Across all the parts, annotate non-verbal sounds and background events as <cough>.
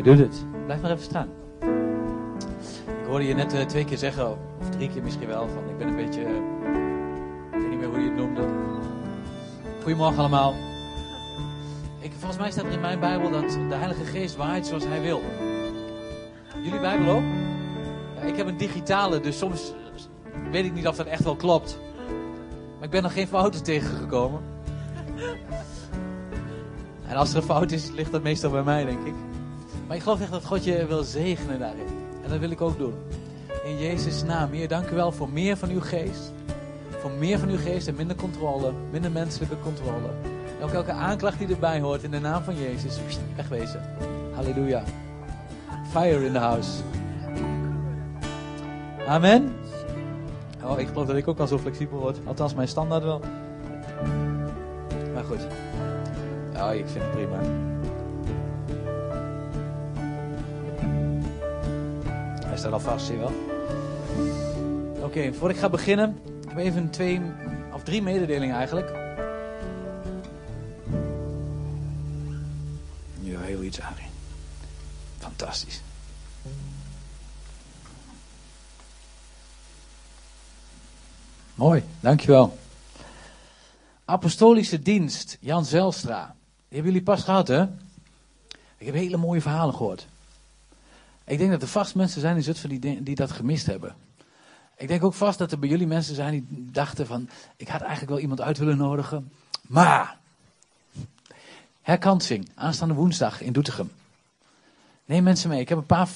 Hij doet het. Blijf maar even staan. Ik hoorde je net uh, twee keer zeggen, of drie keer misschien wel, van ik ben een beetje, uh, ik weet niet meer hoe je het noemde. Goedemorgen allemaal. Ik, volgens mij staat er in mijn Bijbel dat de Heilige Geest waait zoals Hij wil. Jullie Bijbel ook? Ja, ik heb een digitale, dus soms weet ik niet of dat echt wel klopt. Maar ik ben nog geen fouten tegengekomen. En als er een fout is, ligt dat meestal bij mij, denk ik. Maar ik geloof echt dat God je wil zegenen daarin. En dat wil ik ook doen. In Jezus' naam. Heer, dank u wel voor meer van uw geest. Voor meer van uw geest en minder controle. Minder menselijke controle. En ook elke aanklacht die erbij hoort in de naam van Jezus. Wegwezen. Halleluja. Fire in the house. Amen. Oh, ik geloof dat ik ook al zo flexibel word. Althans, mijn standaard wel. Maar goed. Oh, ik vind het prima. Hij staat al vast, zie je wel. Oké, okay, voordat ik ga beginnen, heb ik even twee of drie mededelingen eigenlijk. Nu heel iets aan. Fantastisch. Mooi, dankjewel. Apostolische dienst, Jan Zelstra. Die hebben jullie pas gehad, hè? Ik heb hele mooie verhalen gehoord. Ik denk dat er vast mensen zijn in Zutphen die, die dat gemist hebben. Ik denk ook vast dat er bij jullie mensen zijn die dachten van... ik had eigenlijk wel iemand uit willen nodigen. Maar... Herkansing, aanstaande woensdag in Doetinchem. Neem mensen mee. Ik heb een paar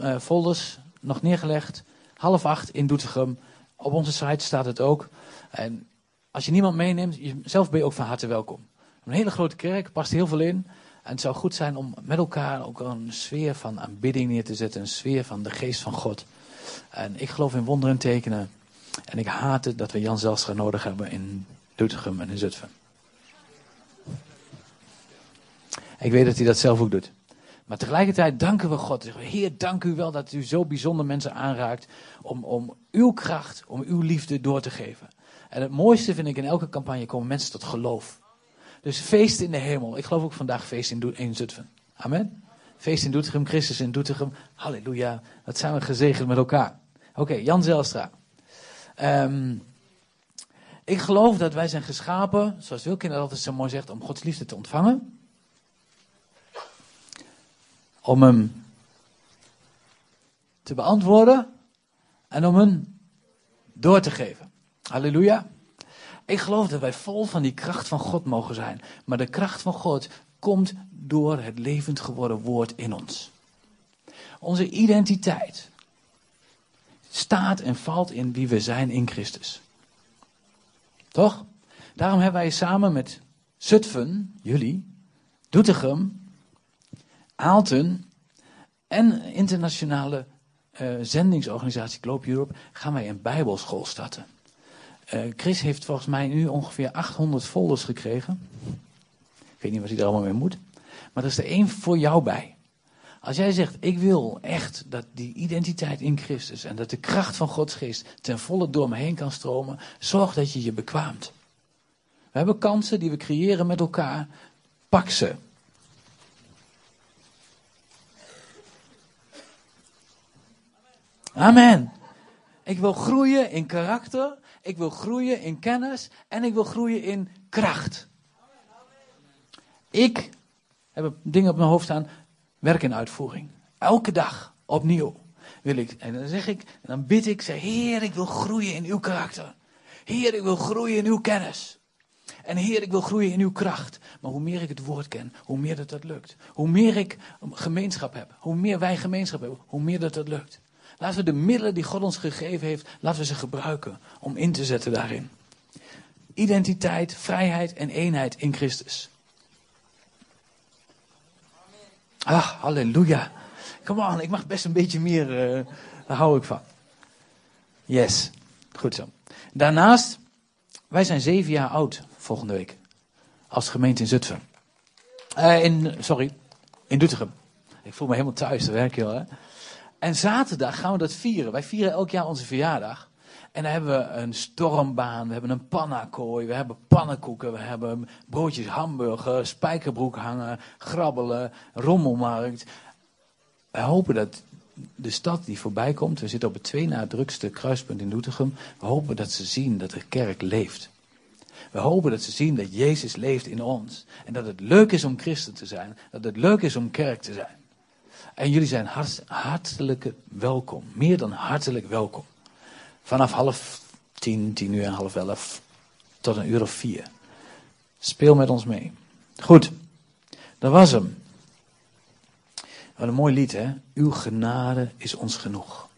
uh, folders nog neergelegd. Half acht in Doetinchem. Op onze site staat het ook. En als je niemand meeneemt, zelf ben je ook van harte welkom. Een hele grote kerk, past heel veel in. En het zou goed zijn om met elkaar ook een sfeer van aanbidding neer te zetten. Een sfeer van de geest van God. En ik geloof in wonderen en tekenen. En ik haat het dat we Jan Zelstra nodig hebben in Doetinchem en in Zutphen. Ik weet dat hij dat zelf ook doet. Maar tegelijkertijd danken we God. Heer, dank u wel dat u zo bijzonder mensen aanraakt om, om uw kracht, om uw liefde door te geven. En het mooiste vind ik in elke campagne komen mensen tot geloof. Dus feest in de hemel. Ik geloof ook vandaag feest in, in Zutphen. Amen. Feest in Doetinchem, Christus in Doetinchem. Halleluja. Dat zijn we gezegend met elkaar. Oké, Jan Zelstra. Um, ik geloof dat wij zijn geschapen, zoals Wilkin altijd zo mooi zegt, om Gods liefde te ontvangen. Om hem te beantwoorden en om hem door te geven. Halleluja. Ik geloof dat wij vol van die kracht van God mogen zijn. Maar de kracht van God komt door het levend geworden woord in ons. Onze identiteit staat en valt in wie we zijn in Christus. Toch? Daarom hebben wij samen met Zutphen, jullie, Doetinchem, Aalten en internationale uh, zendingsorganisatie Globe Europe gaan wij een bijbelschool starten. Uh, Chris heeft volgens mij nu ongeveer 800 folders gekregen. Ik weet niet wat hij er allemaal mee moet. Maar er is er één voor jou bij. Als jij zegt, ik wil echt dat die identiteit in Christus en dat de kracht van Gods geest ten volle door me heen kan stromen, zorg dat je je bekwaamt. We hebben kansen die we creëren met elkaar. Pak ze. Amen. Ik wil groeien in karakter, ik wil groeien in kennis en ik wil groeien in kracht. Ik heb dingen op mijn hoofd staan, werk in uitvoering. Elke dag, opnieuw, wil ik. En dan zeg ik, en dan bid ik, zeg, Heer, ik wil groeien in uw karakter. Heer, ik wil groeien in uw kennis. En Heer, ik wil groeien in uw kracht. Maar hoe meer ik het woord ken, hoe meer dat dat lukt. Hoe meer ik gemeenschap heb, hoe meer wij gemeenschap hebben, hoe meer dat dat lukt. Laten we de middelen die God ons gegeven heeft, laten we ze gebruiken om in te zetten daarin. Identiteit, vrijheid en eenheid in Christus. Ah, halleluja. Come on, ik mag best een beetje meer, uh, daar hou ik van. Yes, goed zo. Daarnaast, wij zijn zeven jaar oud volgende week. Als gemeente in Zutphen. Uh, in, sorry, in Doetinchem. Ik voel me helemaal thuis, dat werk je wel hè. En zaterdag gaan we dat vieren. Wij vieren elk jaar onze verjaardag. En dan hebben we een stormbaan, we hebben een pannakooi, we hebben pannenkoeken, we hebben broodjes hamburger, spijkerbroek hangen, grabbelen, rommelmarkt. wij hopen dat de stad die voorbij komt, we zitten op het twee na drukste kruispunt in Doetinchem, we hopen dat ze zien dat de kerk leeft. We hopen dat ze zien dat Jezus leeft in ons. En dat het leuk is om christen te zijn. Dat het leuk is om kerk te zijn. En jullie zijn hart, hartelijk welkom. Meer dan hartelijk welkom. Vanaf half tien, tien uur en half elf tot een uur of vier. Speel met ons mee. Goed, dat was hem. Wat een mooi lied, hè? Uw genade is ons genoeg.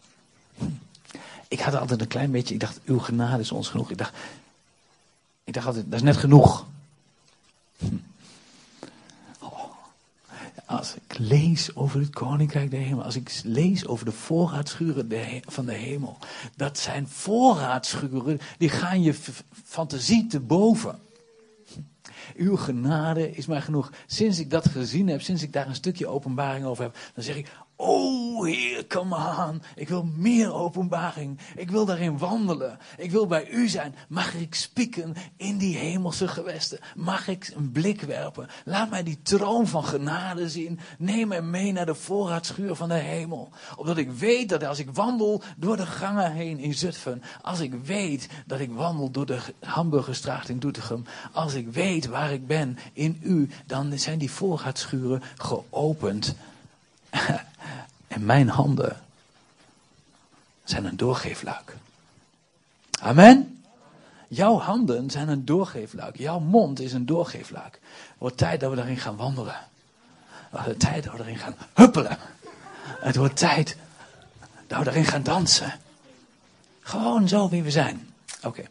Ik had altijd een klein beetje, ik dacht, uw genade is ons genoeg. Ik dacht, ik dacht altijd, dat is net genoeg. Oh. Als ik lees over het koninkrijk der hemel, als ik lees over de voorraadschuren van de hemel, dat zijn voorraadschuren, die gaan je fantasie te boven. Uw genade is mij genoeg. Sinds ik dat gezien heb, sinds ik daar een stukje openbaring over heb, dan zeg ik, Oh Heer, kom aan. Ik wil meer openbaring. Ik wil daarin wandelen. Ik wil bij u zijn. Mag ik spieken in die hemelse gewesten? Mag ik een blik werpen? Laat mij die troon van genade zien. Neem mij mee naar de voorraadschuur van de hemel. Opdat ik weet dat als ik wandel door de gangen heen in Zutphen. Als ik weet dat ik wandel door de Hamburgerstraat in Doetinchem. Als ik weet waar ik ben in u. Dan zijn die voorraadschuren geopend. <laughs> En mijn handen zijn een doorgeefluik. Amen. Jouw handen zijn een doorgeefluik. Jouw mond is een doorgeefluik. Het wordt tijd dat we daarin gaan wandelen. Het wordt tijd dat we erin gaan huppelen. Het wordt tijd dat we daarin gaan dansen. Gewoon zo wie we zijn. Oké.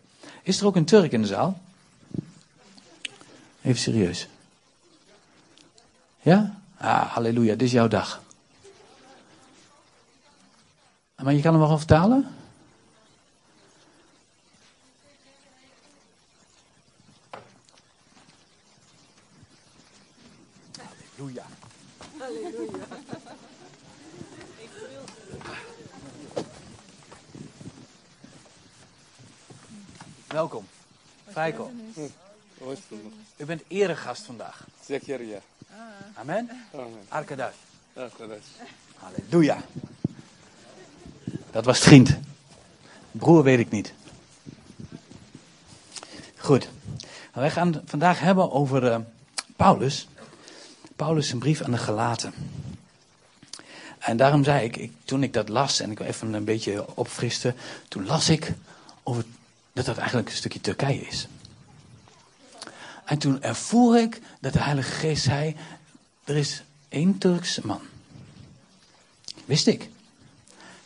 Is er ook een Turk in de zaal? Even serieus. Ja? Ah, halleluja, dit is jouw dag. Maar je kan hem wel vertalen? Halleluja. Halleluja. Welkom. Feiko. U bent eregast vandaag. Zeker, ja. Amen. Amen. Arkadash. Arkadash. Halleluja. Dat was vriend. Broer weet ik niet. Goed. Wij gaan vandaag hebben over uh, Paulus. Paulus een brief aan de Galaten. En daarom zei ik, ik, toen ik dat las en ik even een beetje opfriste, toen las ik over dat dat eigenlijk een stukje Turkije is. En toen ervoer ik dat de Heilige Geest zei, er is één Turkse man. Wist ik.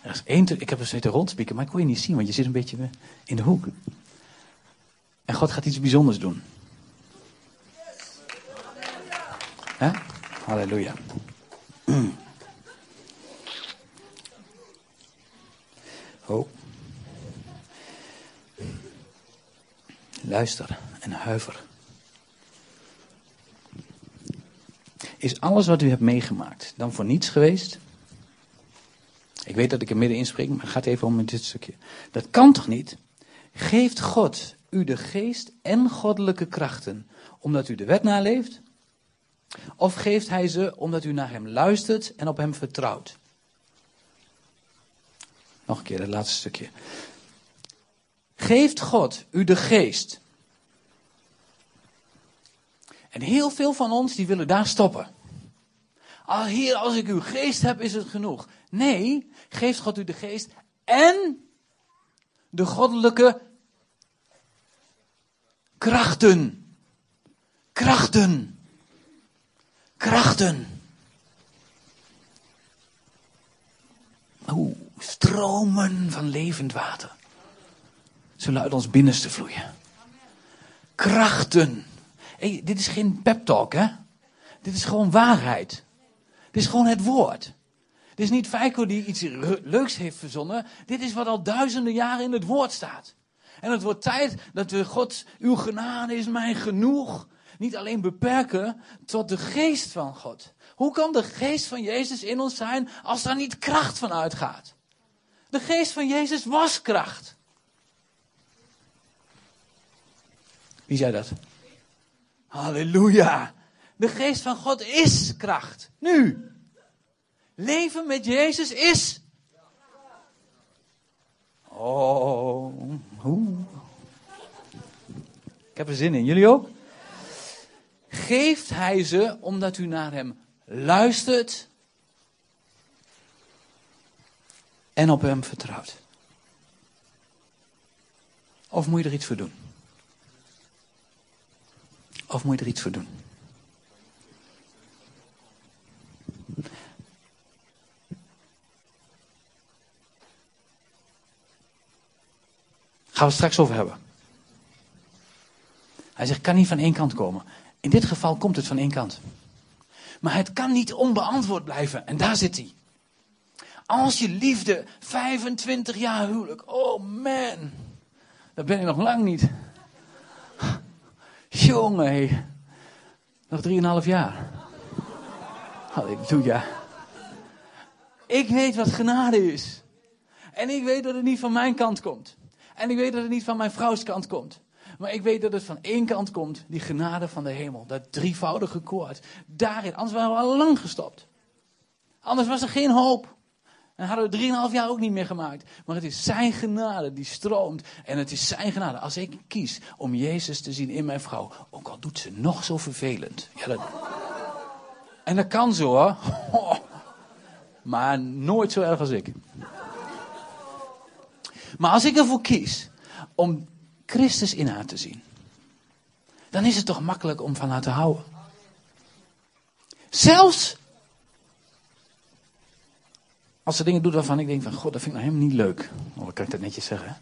Er is één, ik heb er zitten rondspieken, maar ik kon je niet zien, want je zit een beetje in de hoek. En God gaat iets bijzonders doen. Halleluja. <clears throat> Oh. Luister en huiver. Is alles wat u hebt meegemaakt dan voor niets geweest? Ik weet dat ik er midden spring, maar het gaat even om dit stukje. Dat kan toch niet? Geeft God u de geest en goddelijke krachten omdat u de wet naleeft? Of geeft hij ze omdat u naar hem luistert en op hem vertrouwt? Nog een keer, het laatste stukje. Geeft God u de geest? En heel veel van ons die willen daar stoppen. Ah, hier, als ik uw geest heb, is het genoeg. Nee, geeft God u de geest en de goddelijke krachten. Krachten. Krachten. Oeh, stromen van levend water zullen uit ons binnenste vloeien. Krachten. Hey, dit is geen pep talk, hè? Dit is gewoon waarheid. Dit is gewoon het woord. Dit is niet Feiko die iets leuks heeft verzonnen. Dit is wat al duizenden jaren in het woord staat. En het wordt tijd dat we God, uw genade is mij genoeg, niet alleen beperken tot de geest van God. Hoe kan de geest van Jezus in ons zijn als daar niet kracht van uitgaat? De geest van Jezus was kracht. Wie zei dat? Halleluja. De geest van God is kracht. Nu. Leven met Jezus is. Oh, hoe. Ik heb er zin in. Jullie ook? Geeft hij ze omdat u naar hem luistert en op hem vertrouwt? Of moet je er iets voor doen? Of moet je er iets voor doen? Gaan we het straks over hebben. Hij zegt, kan niet van één kant komen. In dit geval komt het van één kant. Maar het kan niet onbeantwoord blijven. En daar zit hij. Als je liefde, 25 jaar huwelijk, oh man, dat ben ik nog lang niet. Jongen, hé. nog 3,5 jaar. Halleluja. Ik weet wat genade is. En ik weet dat het niet van mijn kant komt. En ik weet dat het niet van mijn vrouws kant komt. Maar ik weet dat het van één kant komt, die genade van de hemel. Dat drievoudige koord. Daarin, anders waren we al lang gestopt. Anders was er geen hoop. En hadden we drieënhalf jaar ook niet meer gemaakt. Maar het is zijn genade die stroomt. En het is zijn genade. Als ik kies om Jezus te zien in mijn vrouw. Ook al doet ze nog zo vervelend. Ja, dat... En dat kan zo hoor. <laughs> Maar nooit zo erg als ik. Maar als ik ervoor kies om Christus in haar te zien. Dan is het toch makkelijk om van haar te houden. Zelfs als ze dingen doet waarvan ik denk van, god, dat vind ik nou helemaal niet leuk. Oh, dan kan ik dat netjes zeggen.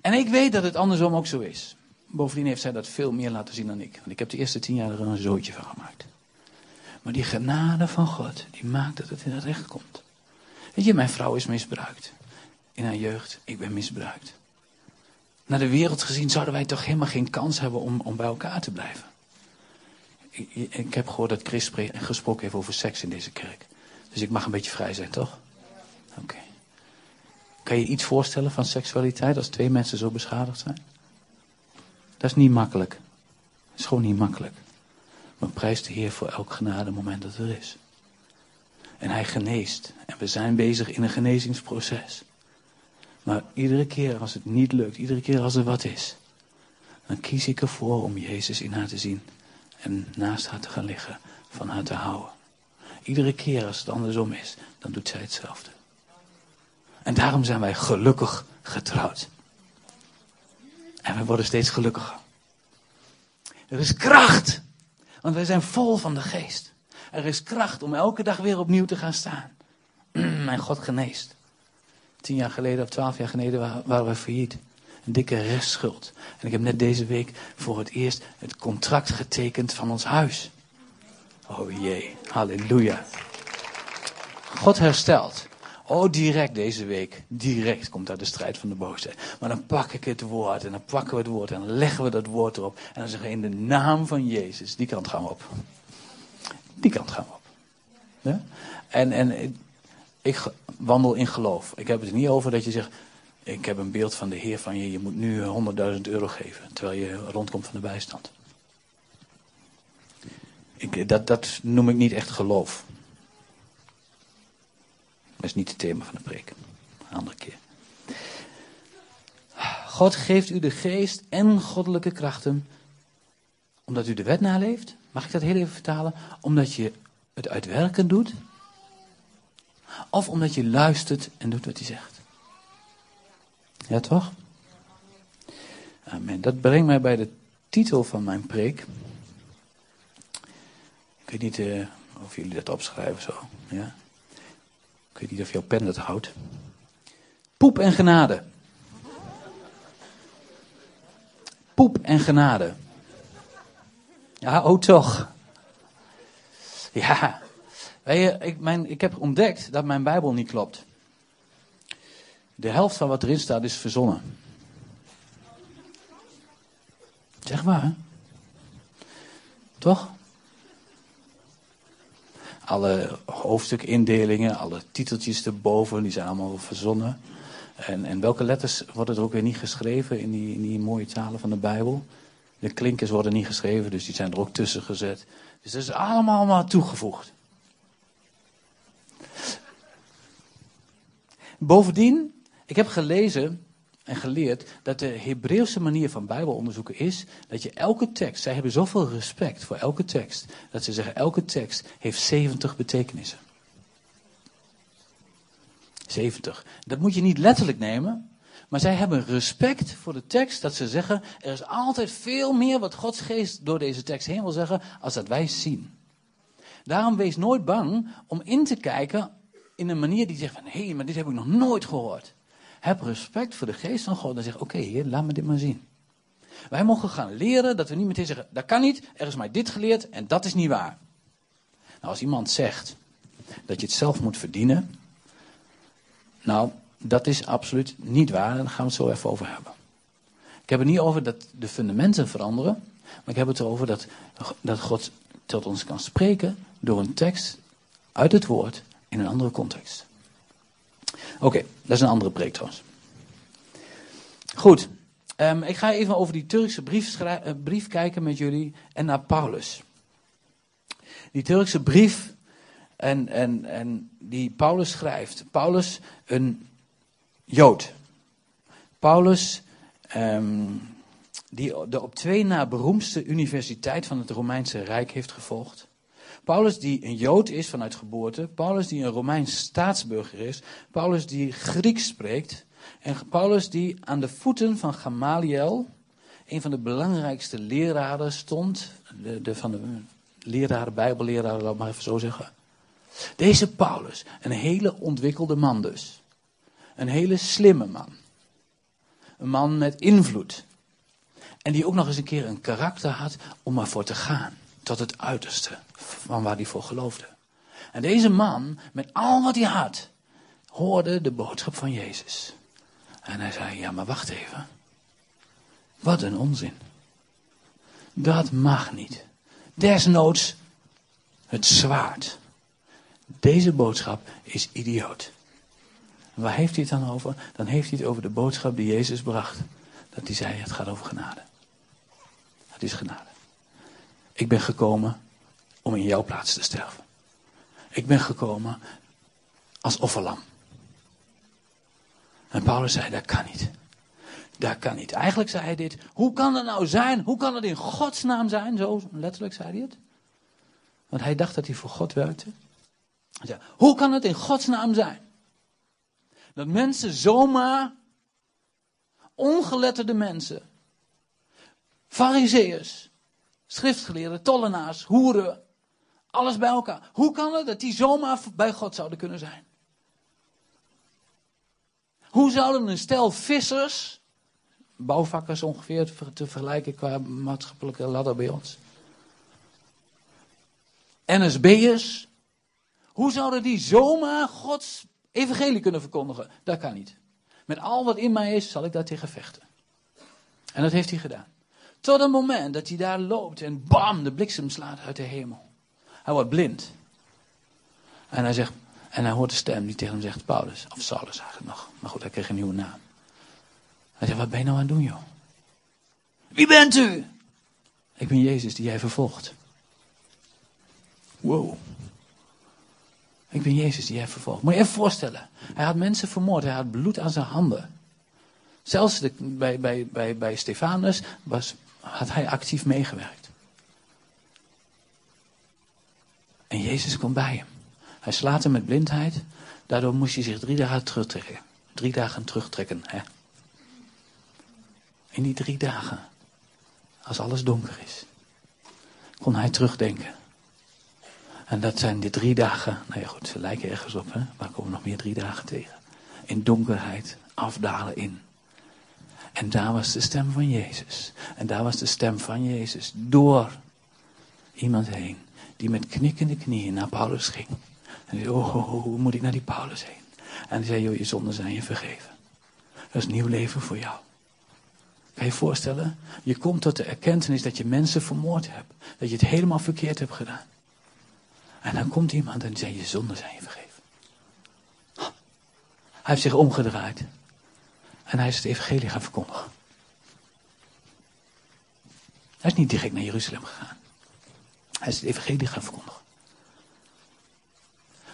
En ik weet dat het andersom ook zo is. Bovendien heeft zij dat veel meer laten zien dan ik. Want ik heb de eerste tien jaar er een zootje van gemaakt. Maar die genade van God, die maakt dat het in het recht komt. Weet je, mijn vrouw is misbruikt. In haar jeugd, ik ben misbruikt. Naar de wereld gezien zouden wij toch helemaal geen kans hebben om, om bij elkaar te blijven. Ik, ik heb gehoord dat Chris gesproken heeft over seks in deze kerk. Dus ik mag een beetje vrij zijn, toch? Oké. Kan je iets voorstellen van seksualiteit als twee mensen zo beschadigd zijn? Dat is niet makkelijk. Dat is gewoon niet makkelijk. Maar prijs de Heer voor elk genade moment dat er is. En hij geneest. En we zijn bezig in een genezingsproces. Maar iedere keer als het niet lukt, iedere keer als er wat is, dan kies ik ervoor om Jezus in haar te zien en naast haar te gaan liggen, van haar te houden. Iedere keer als het andersom is, dan doet zij hetzelfde. En daarom zijn wij gelukkig getrouwd. En we worden steeds gelukkiger. Er is kracht, want wij zijn vol van de geest. Er is kracht om elke dag weer opnieuw te gaan staan. <clears throat> Mijn God geneest. Tien jaar geleden of twaalf jaar geleden waren we failliet. Een dikke restschuld. En ik heb net deze week voor het eerst het contract getekend van ons huis. Oh jee, halleluja. God herstelt. Oh, direct deze week. Direct komt daar de strijd van de boosheid. Maar dan pak ik het woord en dan pakken we het woord en dan leggen we dat woord erop. En dan zeggen we in de naam van Jezus, die kant gaan we op. Die kant gaan we op. Ja? En, en ik wandel in geloof. Ik heb het er niet over dat je zegt, ik heb een beeld van de Heer van je, je moet nu 100.000 euro geven, terwijl je rondkomt van de bijstand. Ik, dat, dat noem ik niet echt geloof. Dat is niet het thema van de preek. Een andere keer. God geeft u de geest en goddelijke krachten. Omdat u de wet naleeft. Mag ik dat heel even vertalen? Omdat je het uitwerken doet. Of omdat je luistert en doet wat hij zegt. Ja, toch? Amen. Dat brengt mij bij de titel van mijn preek. Ik weet niet uh, of jullie dat opschrijven zo. Ja? Ik weet niet of jouw pen dat houdt. Poep en genade. Poep en genade. Ja, oh toch. Ja. ik, mijn, ik heb ontdekt dat mijn Bijbel niet klopt. De helft van wat erin staat is verzonnen. Zeg maar. Toch? Alle hoofdstukindelingen, alle titeltjes erboven, die zijn allemaal verzonnen. En, en welke letters worden er ook weer niet geschreven in die, in die mooie talen van de Bijbel? De klinkers worden niet geschreven, dus die zijn er ook tussen gezet. Dus dat is allemaal maar toegevoegd. Bovendien, ik heb gelezen en geleerd dat de Hebreeuwse manier van Bijbelonderzoeken is dat je elke tekst, zij hebben zoveel respect voor elke tekst, dat ze zeggen elke tekst heeft 70 betekenissen. 70. Dat moet je niet letterlijk nemen, maar zij hebben respect voor de tekst dat ze zeggen er is altijd veel meer wat Gods geest door deze tekst heen wil zeggen als dat wij zien. Daarom wees nooit bang om in te kijken in een manier die zegt van hé, hey, maar dit heb ik nog nooit gehoord. Heb respect voor de geest van God en zeg oké heer, laat me dit maar zien. Wij mogen gaan leren dat we niet meteen zeggen, dat kan niet, er is mij dit geleerd en dat is niet waar. Nou, als iemand zegt dat je het zelf moet verdienen, nou, dat is absoluut niet waar en daar gaan we het zo even over hebben. Ik heb het niet over dat de fundamenten veranderen, maar ik heb het erover dat, dat God tot ons kan spreken door een tekst uit het woord in een andere context. Oké, dat is een andere preek trouwens. Goed, um, ik ga even over die Turkse brief, uh, brief kijken met jullie en naar Paulus. Die Turkse brief en, en, en die Paulus schrijft. Paulus, een Jood. Paulus, um, die de op twee na beroemdste universiteit van het Romeinse Rijk heeft gevolgd. Paulus die een Jood is vanuit geboorte. Paulus die een Romeins staatsburger is. Paulus die Grieks spreekt. En Paulus die aan de voeten van Gamaliel, een van de belangrijkste leraren, stond. De, de, van de leraren, bijbelleraren, laat maar even zo zeggen. Deze Paulus, een hele ontwikkelde man dus. Een hele slimme man. Een man met invloed. En die ook nog eens een keer een karakter had om ervoor te gaan. Tot het uiterste van waar hij voor geloofde. En deze man, met al wat hij had, hoorde de boodschap van Jezus. En hij zei, ja maar wacht even. Wat een onzin. Dat mag niet. Desnoods het zwaard. Deze boodschap is idioot. Waar heeft hij het dan over? Dan heeft hij het over de boodschap die Jezus bracht. Dat hij zei, het gaat over genade. Het is genade. Ik ben gekomen om in jouw plaats te sterven. Ik ben gekomen als offerlam. En Paulus zei, dat kan niet. Dat kan niet. Eigenlijk zei hij dit. Hoe kan het nou zijn? Hoe kan het in Gods naam zijn? Zo letterlijk zei hij het. Want hij dacht dat hij voor God werkte. Hij zei, hoe kan het in Gods naam zijn? Dat mensen zomaar, ongeletterde mensen, fariseërs, schriftgeleerden, tollenaars, hoeren, alles bij elkaar. Hoe kan het dat die zomaar bij God zouden kunnen zijn? Hoe zouden een stel vissers, bouwvakkers ongeveer te vergelijken qua maatschappelijke ladder bij ons, NSB'ers, hoe zouden die zomaar Gods evangelie kunnen verkondigen? Dat kan niet. Met al wat in mij is, zal ik daar tegen vechten. En dat heeft hij gedaan. Tot een moment dat hij daar loopt en bam, de bliksem slaat uit de hemel. Hij wordt blind. En hij zegt, en hij hoort de stem die tegen hem zegt, Paulus, of Saulus eigenlijk nog. Maar goed, hij kreeg een nieuwe naam. Hij zegt, wat ben je nou aan het doen, joh? Wie bent u? Ik ben Jezus die jij vervolgt. Wow. Ik ben Jezus die jij vervolgt. Moet je even voorstellen. Hij had mensen vermoord. Hij had bloed aan zijn handen. Zelfs bij, bij, bij, bij Stefanus was, had hij actief meegewerkt. En Jezus komt bij hem. Hij slaat hem met blindheid. Daardoor moest hij zich drie dagen terugtrekken. Drie dagen terugtrekken. Hè? In die drie dagen, als alles donker is, kon hij terugdenken. En dat zijn die drie dagen, nou ja goed, ze lijken ergens op, hè? maar komen nog meer drie dagen tegen. In donkerheid, afdalen in. En daar was de stem van Jezus. En daar was de stem van Jezus door iemand heen. Die met knikkende knieën naar Paulus ging. En zei, oh, oh, oh, hoe moet ik naar die Paulus heen? En hij zei, joh, je zonden zijn je vergeven. Dat is nieuw leven voor jou. Kan je je voorstellen? Je komt tot de erkentenis dat je mensen vermoord hebt. Dat je het helemaal verkeerd hebt gedaan. En dan komt iemand en zegt, je zonden zijn je vergeven. Hij heeft zich omgedraaid. En hij is het evangelie gaan verkondigen. Hij is niet direct naar Jeruzalem gegaan. Hij is het evangelie gaan verkondigen.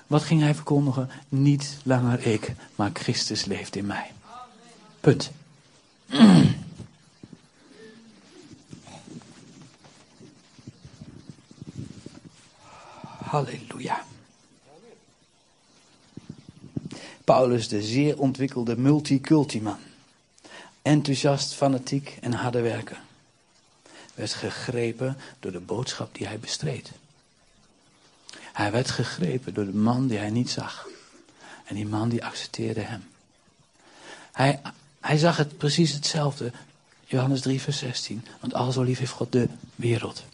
Wat ging hij verkondigen? Niet langer ik, maar Christus leeft in mij. Punt. <clears throat> Halleluja. Paulus, de zeer ontwikkelde multiculti-man. Enthousiast, fanatiek en harde werker. Werd gegrepen door de boodschap die hij bestreed. Hij werd gegrepen door de man die hij niet zag. En die man die accepteerde hem. Hij, hij zag het precies hetzelfde. Johannes 3, vers 16. Want al zo lief heeft God de wereld.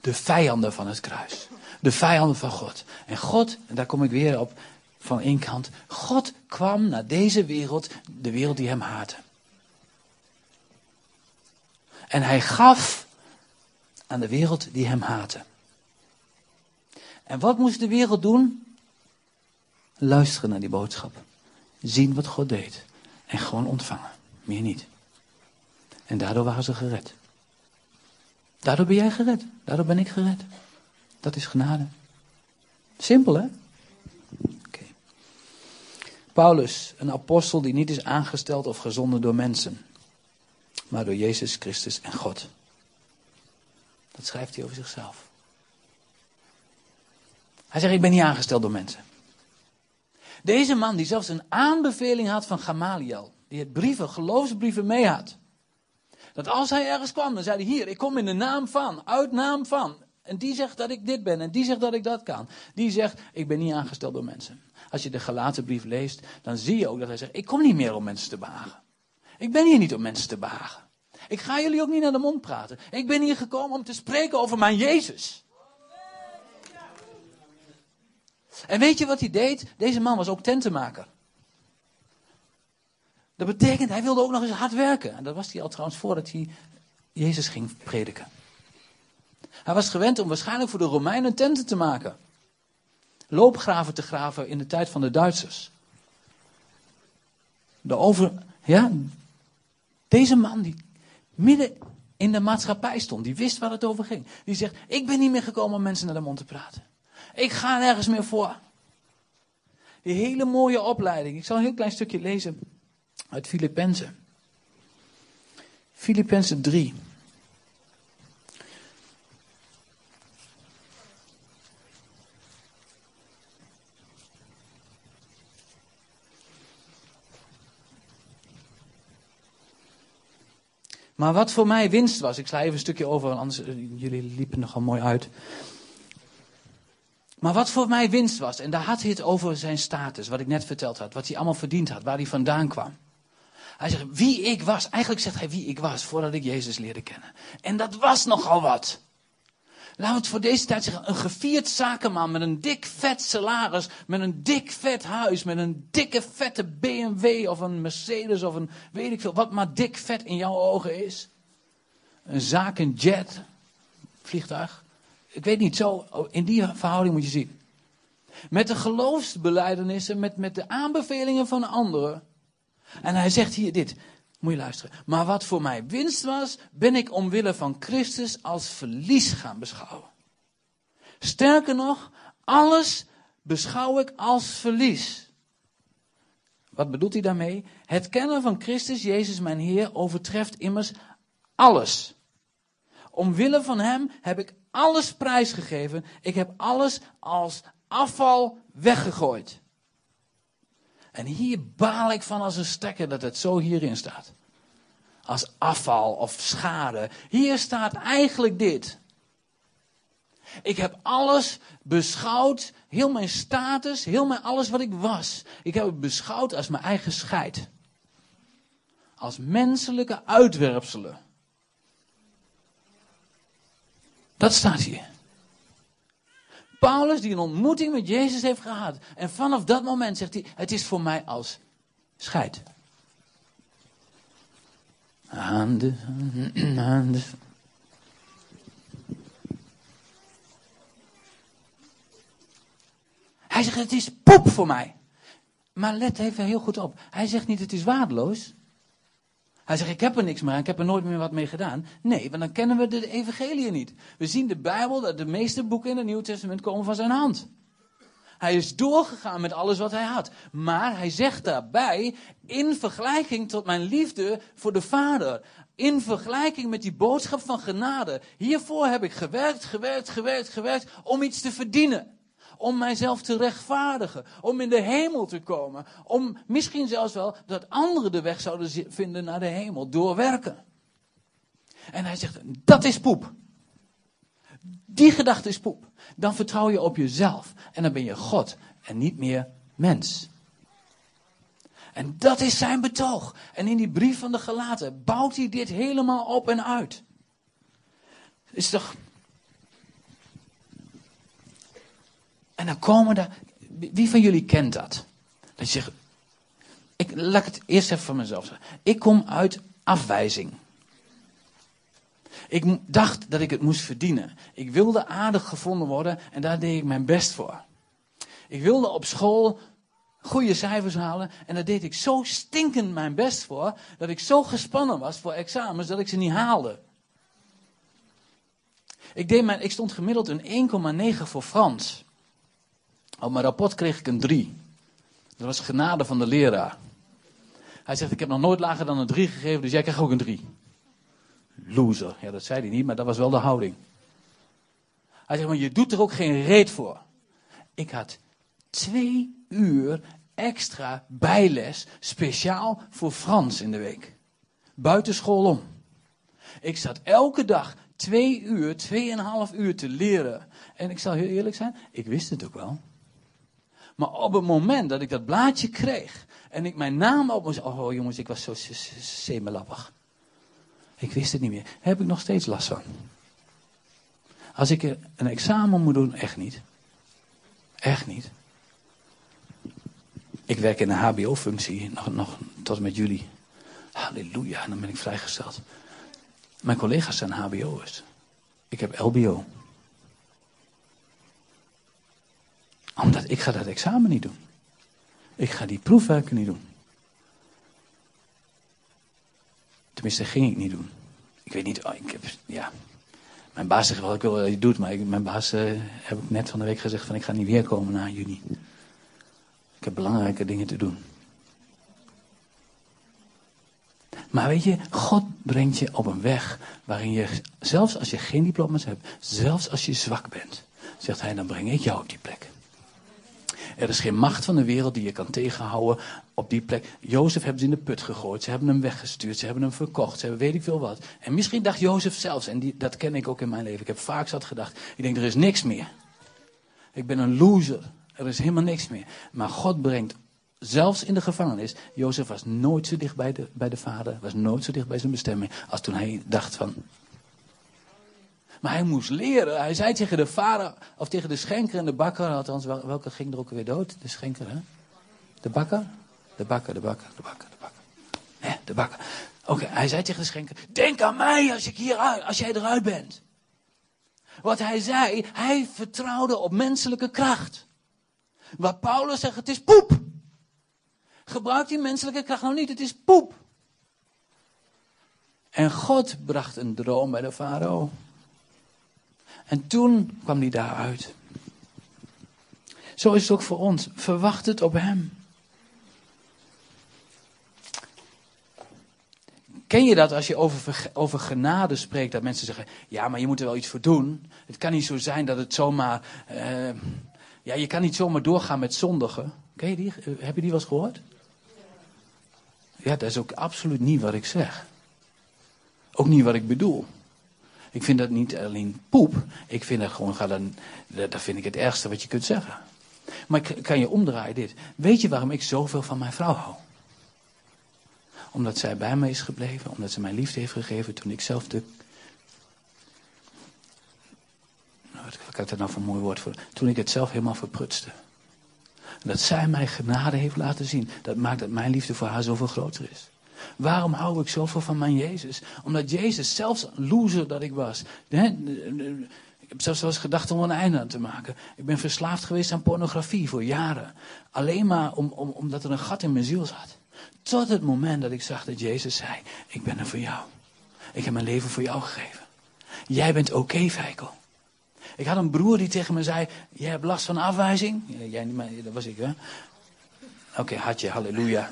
De vijanden van het kruis. De vijanden van God. En God, en daar kom ik weer op van één kant. God kwam naar deze wereld, de wereld die hem haatte. En hij gaf aan de wereld die hem haatte. En wat moest de wereld doen? Luisteren naar die boodschap. Zien wat God deed. En gewoon ontvangen. Meer niet. En daardoor waren ze gered. Daardoor ben jij gered. Daardoor ben ik gered. Dat is genade. Simpel hè? Paulus, een apostel die niet is aangesteld of gezonden door mensen. Maar door Jezus Christus en God. Dat schrijft hij over zichzelf. Hij zegt, ik ben niet aangesteld door mensen. Deze man die zelfs een aanbeveling had van Gamaliel. Die het brieven, geloofsbrieven mee had. Dat als hij ergens kwam, dan zei hij hier, ik kom in de naam van, uit naam van. En die zegt dat ik dit ben en die zegt dat ik dat kan. Die zegt, ik ben niet aangesteld door mensen. Als je de gelaten brief leest, dan zie je ook dat hij zegt, ik kom niet meer om mensen te behagen. Ik ben hier niet om mensen te behagen. Ik ga jullie ook niet naar de mond praten. Ik ben hier gekomen om te spreken over mijn Jezus. En weet je wat hij deed? Deze man was ook tentenmaker. Dat betekent, hij wilde ook nog eens hard werken. En dat was hij al trouwens voordat hij Jezus ging prediken. Hij was gewend om waarschijnlijk voor de Romeinen tenten te maken. Loopgraven te graven in de tijd van de Duitsers. De over, ja, deze man die midden in de maatschappij stond, die wist waar het over ging. Die zegt, ik ben niet meer gekomen om mensen naar de mond te praten. Ik ga nergens meer voor. Die hele mooie opleiding. Ik zal een heel klein stukje lezen uit Filippenzen. Filippenzen 3. Maar wat voor mij winst was, ik sla even een stukje over, anders eh, jullie liepen nogal mooi uit. Maar wat voor mij winst was, en daar had hij het over zijn status, wat ik net verteld had, wat hij allemaal verdiend had, waar hij vandaan kwam. Hij zegt wie ik was. Eigenlijk zegt hij wie ik was voordat ik Jezus leerde kennen. En dat was nogal wat. Laten we het voor deze tijd zeggen. Een gevierd zakenman met een dik vet salaris. Met een dik vet huis. Met een dikke vette BMW of een Mercedes of een weet ik veel. Wat maar dik vet in jouw ogen is. Een zakenjet. Vliegtuig. Ik weet niet, zo in die verhouding moet je zien. Met de geloofsbeleidenissen, met, met de aanbevelingen van anderen. En hij zegt hier dit. Moet je luisteren. Maar wat voor mij winst was, ben ik omwille van Christus als verlies gaan beschouwen. Sterker nog, alles beschouw ik als verlies. Wat bedoelt hij daarmee? Het kennen van Christus, Jezus mijn Heer, overtreft immers alles. Omwille van Hem heb ik alles prijsgegeven. Ik heb alles als afval weggegooid. En hier baal ik van als een stekker dat het zo hierin staat. Als afval of schade. Hier staat eigenlijk dit. Ik heb alles beschouwd, heel mijn status, heel mijn alles wat ik was. Ik heb het beschouwd als mijn eigen scheid. Als menselijke uitwerpselen. Dat staat hier. Paulus die een ontmoeting met Jezus heeft gehad. En vanaf dat moment zegt hij, het is voor mij als scheid. Aan de, aan de. Hij zegt, het is poep voor mij. Maar let even heel goed op. Hij zegt niet, het is waardeloos. Hij zegt, ik heb er niks meer aan, ik heb er nooit meer wat mee gedaan. Nee, want dan kennen we de evangelie niet. We zien de Bijbel, dat de meeste boeken in het Nieuw Testament komen van zijn hand. Hij is doorgegaan met alles wat hij had. Maar hij zegt daarbij, in vergelijking tot mijn liefde voor de Vader. In vergelijking met die boodschap van genade. Hiervoor heb ik gewerkt, gewerkt, gewerkt, gewerkt om iets te verdienen om mijzelf te rechtvaardigen, om in de hemel te komen, om misschien zelfs wel dat anderen de weg zouden vinden naar de hemel door werken. En hij zegt, dat is poep. Die gedachte is poep. Dan vertrouw je op jezelf en dan ben je God en niet meer mens. En dat is zijn betoog. En in die brief van de gelaten bouwt hij dit helemaal op en uit. Is toch En dan komen er. Wie van jullie kent dat? Dat je zegt. Ik, laat het eerst even van mezelf zeggen. Ik kom uit afwijzing. Ik dacht dat ik het moest verdienen. Ik wilde aardig gevonden worden en daar deed ik mijn best voor. Ik wilde op school goede cijfers halen en daar deed ik zo stinkend mijn best voor dat ik zo gespannen was voor examens dat ik ze niet haalde. Ik, deed mijn, ik stond gemiddeld een 1,9 voor Frans. Op mijn rapport kreeg ik een 3. Dat was genade van de leraar. Hij zegt, ik heb nog nooit lager dan een 3 gegeven, dus jij krijgt ook een 3. Loser. Ja, dat zei hij niet, maar dat was wel de houding. Hij zegt, maar je doet er ook geen reet voor. Ik had twee uur extra bijles, speciaal voor Frans in de week. Buitenschool om. Ik zat elke dag twee uur, tweeënhalf uur te leren. En ik zal heel eerlijk zijn, ik wist het ook wel. Maar op het moment dat ik dat blaadje kreeg en ik mijn naam op moest. Oh jongens, ik was zo semelappig. Ik wist het niet meer. heb ik nog steeds last van. Als ik een examen moet doen, echt niet. Echt niet. Ik werk in een HBO-functie, nog, nog tot en met jullie. Halleluja, dan ben ik vrijgesteld. Mijn collega's zijn HBO'ers. Ik heb LBO. Omdat ik ga dat examen niet doen. Ik ga die proefwerken niet doen. Tenminste, ging ik niet doen. Ik weet niet, oh, ik heb, ja. Mijn baas zegt wel, ik wil dat je doet, maar mijn baas uh, heb ik net van de week gezegd van ik ga niet weer komen na juni. Ik heb belangrijke dingen te doen. Maar weet je, God brengt je op een weg waarin je, zelfs als je geen diploma's hebt, zelfs als je zwak bent, zegt hij, dan breng ik jou op die plek. Er is geen macht van de wereld die je kan tegenhouden op die plek. Jozef hebben ze in de put gegooid. Ze hebben hem weggestuurd. Ze hebben hem verkocht. Ze hebben weet ik veel wat. En misschien dacht Jozef zelfs, en die, dat ken ik ook in mijn leven. Ik heb vaak zat gedacht. Ik denk, er is niks meer. Ik ben een loser. Er is helemaal niks meer. Maar God brengt zelfs in de gevangenis. Jozef was nooit zo dicht bij de, bij de vader. Was nooit zo dicht bij zijn bestemming. Als toen hij dacht van, maar hij moest leren. Hij zei tegen de vader, of tegen de schenker en de bakker, althans, welke ging er ook weer dood? De schenker, hè? De bakker? De bakker, de bakker, de bakker, de bakker. Hè, de bakker. Oké, hij zei tegen de schenker, denk aan mij als, ik hier als jij eruit bent. Wat hij zei, hij vertrouwde op menselijke kracht. Waar Paulus zegt, het is poep. Gebruik die menselijke kracht nou niet, het is poep. En God bracht een droom bij de farao. En toen kwam hij daaruit. Zo is het ook voor ons. Verwacht het op Hem. Ken je dat als je over, over genade spreekt, dat mensen zeggen: Ja, maar je moet er wel iets voor doen. Het kan niet zo zijn dat het zomaar. Uh, ja, je kan niet zomaar doorgaan met zondigen. Ken je die? Eh, heb je die wel eens gehoord? Ja, dat is ook absoluut niet wat ik zeg. Ook niet wat ik bedoel. Ik vind dat niet alleen poep. Ik vind dat gewoon, ga dan, dat vind ik het ergste wat je kunt zeggen. Maar ik kan je omdraaien dit. Weet je waarom ik zoveel van mijn vrouw hou? Omdat zij bij mij is gebleven. Omdat ze mij liefde heeft gegeven toen ik zelf de... Nou, wat ik daar nou voor een mooi woord voor? Toen ik het zelf helemaal verprutste. Dat zij mij genade heeft laten zien. Dat maakt dat mijn liefde voor haar zoveel groter is. Waarom hou ik zoveel van mijn Jezus? Omdat Jezus, zelfs loser dat ik was. Hè, ik heb zelfs wel gedacht om een einde aan te maken. Ik ben verslaafd geweest aan pornografie voor jaren. Alleen maar om, om, omdat er een gat in mijn ziel zat. Tot het moment dat ik zag dat Jezus zei: Ik ben er voor jou. Ik heb mijn leven voor jou gegeven. Jij bent oké, okay, Ik had een broer die tegen me zei: Je hebt last van afwijzing. Jij niet, maar dat was ik, hè? Oké, had je, halleluja.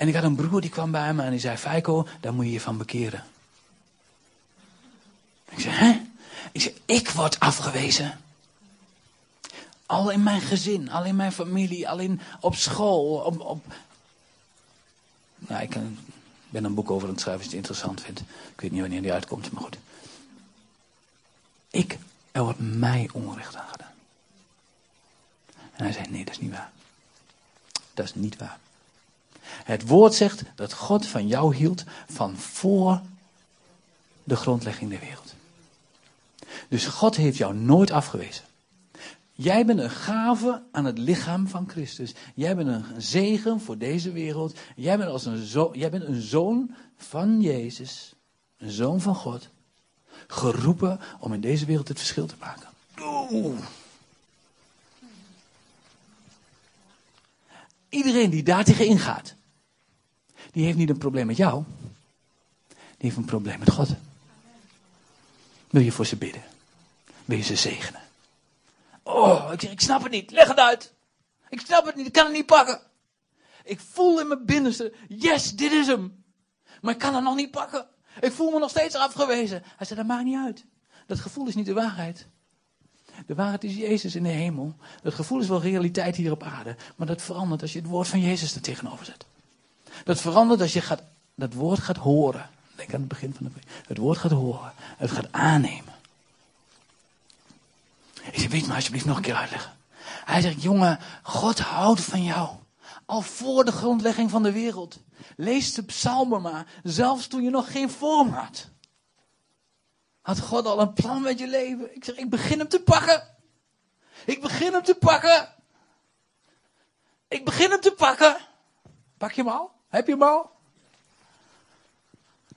En ik had een broer die kwam bij me en die zei: Feiko, daar moet je je van bekeren. Ik zei: Hè? Ik zei: Ik word afgewezen. Al in mijn gezin, al in mijn familie, al in, op school. Op, op... Nou, ik ben een boek over aan het schrijven als je het interessant vindt. Ik weet niet wanneer die uitkomt, maar goed. Ik, er wordt mij onrecht aangedaan. En hij zei: Nee, dat is niet waar. Dat is niet waar. Het woord zegt dat God van jou hield van voor de grondlegging der wereld. Dus God heeft jou nooit afgewezen. Jij bent een gave aan het lichaam van Christus. Jij bent een zegen voor deze wereld. Jij bent, als een, zo, jij bent een zoon van Jezus. Een zoon van God. Geroepen om in deze wereld het verschil te maken. Iedereen die daar tegen ingaat, die heeft niet een probleem met jou. Die heeft een probleem met God. Wil je voor ze bidden? Wil je ze zegenen? Oh, ik ik snap het niet. Leg het uit. Ik snap het niet. Ik kan het niet pakken. Ik voel in mijn binnenste, yes, dit is hem. Maar ik kan het nog niet pakken. Ik voel me nog steeds afgewezen. Hij zei, dat maakt niet uit. Dat gevoel is niet de waarheid. De waarheid is Jezus in de hemel. Dat gevoel is wel realiteit hier op aarde. Maar dat verandert als je het woord van Jezus er tegenover zet. Dat verandert als je gaat, dat woord gaat horen. Denk aan het begin van de Het woord gaat horen. Het gaat aannemen. Ik zeg, weet me alsjeblieft nog een keer uitleggen. Hij zegt, jongen, God houdt van jou. Al voor de grondlegging van de wereld. Lees de psalmen maar. Zelfs toen je nog geen vorm had. Had God al een plan met je leven? Ik zeg, ik begin hem te pakken. Ik begin hem te pakken. Ik begin hem te pakken. Pak je hem al? Heb je hem al?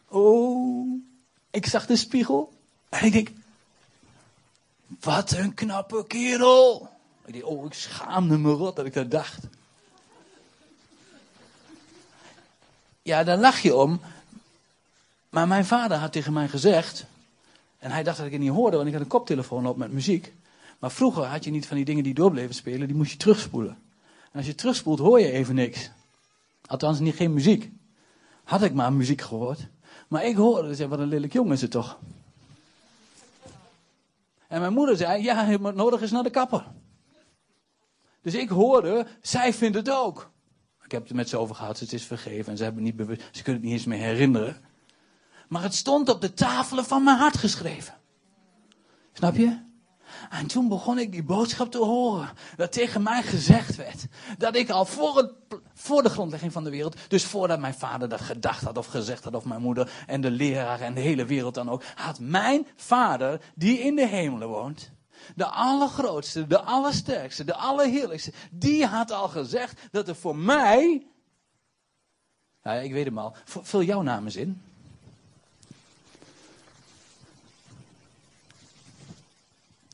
Oh, ik zag de spiegel. En ik denk, wat een knappe kerel. Ik denk, oh, ik schaamde me rot dat ik dat dacht. Ja, daar lach je om. Maar mijn vader had tegen mij gezegd, en hij dacht dat ik het niet hoorde, want ik had een koptelefoon op met muziek. Maar vroeger had je niet van die dingen die doorbleven spelen, die moest je terugspoelen. En als je terugspoelt, hoor je even niks. Althans, niet geen muziek. Had ik maar muziek gehoord. Maar ik hoorde, zei, wat een lelijk jongen is toch. En mijn moeder zei, ja, moet nodig is naar de kapper. Dus ik hoorde, zij vindt het ook. Ik heb het met ze over gehad, het is vergeven en ze, hebben niet bewust, ze kunnen het niet eens meer herinneren. Maar het stond op de tafelen van mijn hart geschreven. Snap je? En toen begon ik die boodschap te horen. Dat tegen mij gezegd werd. Dat ik al voor, voor de grondlegging van de wereld. Dus voordat mijn vader dat gedacht had of gezegd had. Of mijn moeder en de leraar en de hele wereld dan ook. Had mijn vader, die in de hemelen woont. De allergrootste, de allersterkste, de allerheerlijkste. Die had al gezegd dat er voor mij. Nou ja, ik weet hem al. Vul jouw naam eens in.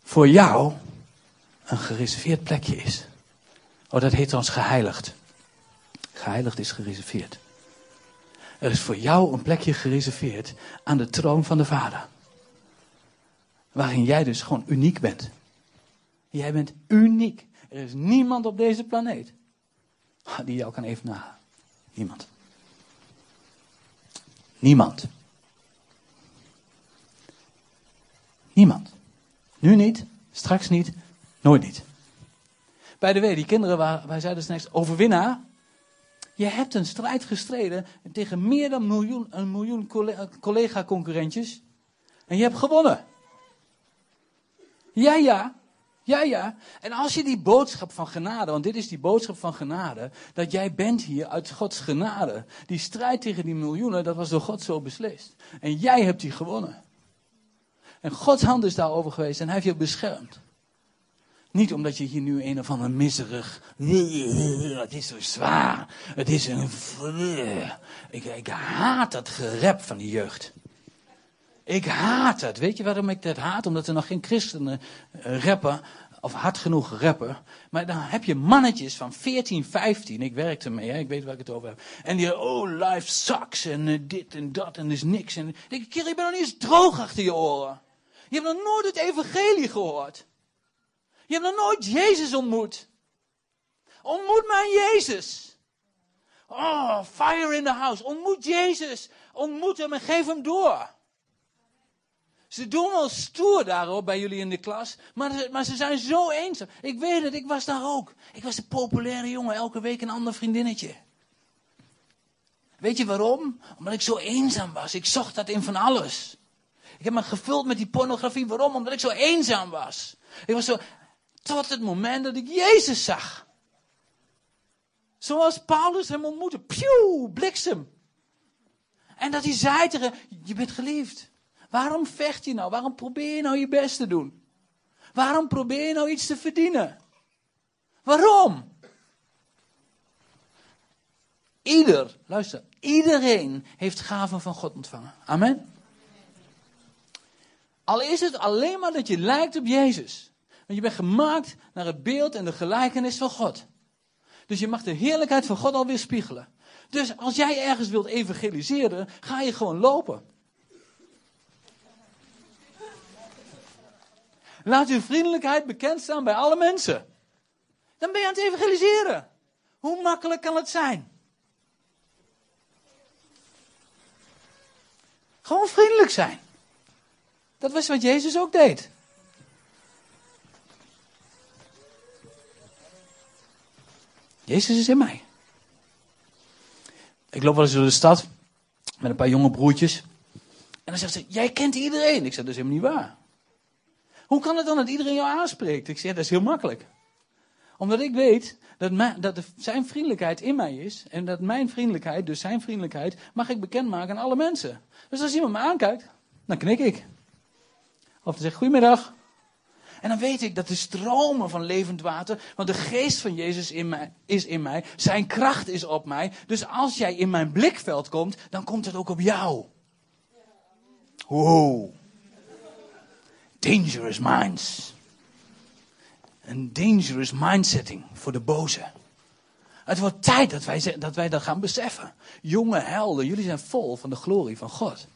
Voor jou een gereserveerd plekje is. Oh, dat heet ons geheiligd. Geheiligd is gereserveerd. Er is voor jou een plekje gereserveerd aan de troon van de Vader. Waarin jij dus gewoon uniek bent. Jij bent uniek. Er is niemand op deze planeet die jou kan evenaren. Niemand. Niemand. Niemand. Nu niet, straks niet, nooit niet. Bij de way, die kinderen, waar, wij zeiden straks overwinnaar. Je hebt een strijd gestreden tegen meer dan een miljoen collega-concurrentjes. En je hebt gewonnen. Ja, ja. Ja, ja. En als je die boodschap van genade, want dit is die boodschap van genade, dat jij bent hier uit Gods genade. Die strijd tegen die miljoenen, dat was door God zo beslist. En jij hebt die gewonnen. En Gods hand is daarover geweest en hij heeft je beschermd. Niet omdat je hier nu een of ander miserig. <laughs> Het is zo zwaar. Het is een. Ik, ik haat dat gerep van die jeugd. Ik haat het. Weet je waarom ik dat haat? Omdat er nog geen christenen eh, rappen. Of hard genoeg rappen. Maar dan heb je mannetjes van 14, 15. Ik werk ermee, ik weet waar ik het over heb. En die, oh, life sucks. En uh, dit en dat en er is niks. En ik denk, kerel, je bent nog niet eens droog achter je oren. Je hebt nog nooit het evangelie gehoord. Je hebt nog nooit Jezus ontmoet. Ontmoet mijn Jezus. Oh, fire in the house. Ontmoet Jezus. Ontmoet hem en geef hem door. Ze doen wel stoer daarop bij jullie in de klas, maar, ze- maar ze zijn zo eenzaam. Ik weet het, ik was daar ook. Ik was de populaire jongen, elke week een ander vriendinnetje. Weet je waarom? Omdat ik zo eenzaam was. Ik zocht dat in van alles. Ik heb me gevuld met die pornografie. Waarom? Omdat ik zo eenzaam was. Ik was zo, tot het moment dat ik Jezus zag. Zoals Paulus hem ontmoette. Pjoe, bliksem. En dat hij zei tegen, je bent geliefd. Waarom vecht je nou? Waarom probeer je nou je best te doen? Waarom probeer je nou iets te verdienen? Waarom? Ieder, luister, iedereen heeft gaven van God ontvangen. Amen. Al is het alleen maar dat je lijkt op Jezus. Want je bent gemaakt naar het beeld en de gelijkenis van God. Dus je mag de heerlijkheid van God alweer spiegelen. Dus als jij ergens wilt evangeliseren, ga je gewoon lopen. Laat uw vriendelijkheid bekend staan bij alle mensen. Dan ben je aan het evangeliseren. Hoe makkelijk kan het zijn? Gewoon vriendelijk zijn. Dat was wat Jezus ook deed. Jezus is in mij. Ik loop wel eens door de stad met een paar jonge broertjes. En dan zegt ze, jij kent iedereen. Ik zeg, dat is helemaal niet waar. Hoe kan het dan dat iedereen jou aanspreekt? Ik zeg, dat is heel makkelijk. Omdat ik weet dat, dat zijn vriendelijkheid in mij is. En dat mijn vriendelijkheid, dus zijn vriendelijkheid, mag ik bekendmaken aan alle mensen. Dus als iemand me aankijkt, dan knik ik. Of dan zeg ik, goedemiddag. En dan weet ik dat de stromen van levend water, want de geest van Jezus in mij, is in mij, zijn kracht is op mij. Dus als jij in mijn blikveld komt, dan komt het ook op jou. Wow. Dangerous minds. Een dangerous mindsetting voor de boze. Het wordt tijd dat wij, ze- dat wij dat gaan beseffen. Jonge helden, jullie zijn vol van de glorie van God.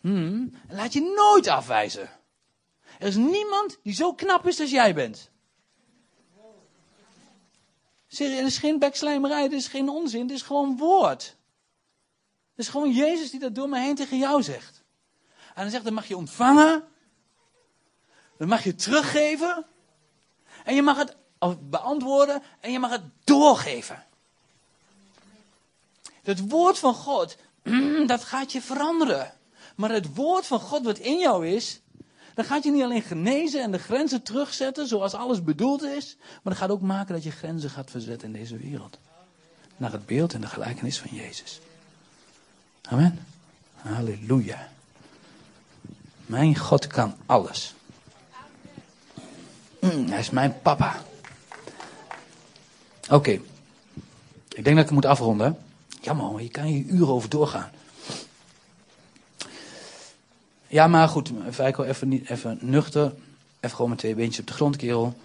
Hmm, laat je nooit afwijzen. Er is niemand die zo knap is als jij bent. Serieus, is geen backslijmerij, het is geen onzin, het is gewoon woord. Het is gewoon Jezus die dat door me heen tegen jou zegt. En dan zegt, dan mag je ontvangen. Dan mag je teruggeven. En je mag het beantwoorden en je mag het doorgeven. Het woord van God, <clears throat> dat gaat je veranderen. Maar het woord van God wat in jou is, dat gaat je niet alleen genezen en de grenzen terugzetten zoals alles bedoeld is, maar dat gaat ook maken dat je grenzen gaat verzetten in deze wereld. Naar het beeld en de gelijkenis van Jezus. Amen. Halleluja. Mijn God kan alles. Mm, hij is mijn papa. Oké. Ik denk dat ik het moet afronden. Jammer, hoor, hier kan je uren over doorgaan. Ja, maar goed, Feiko, even, niet, even nuchter. Even gewoon met twee beentjes op de grond, kerel.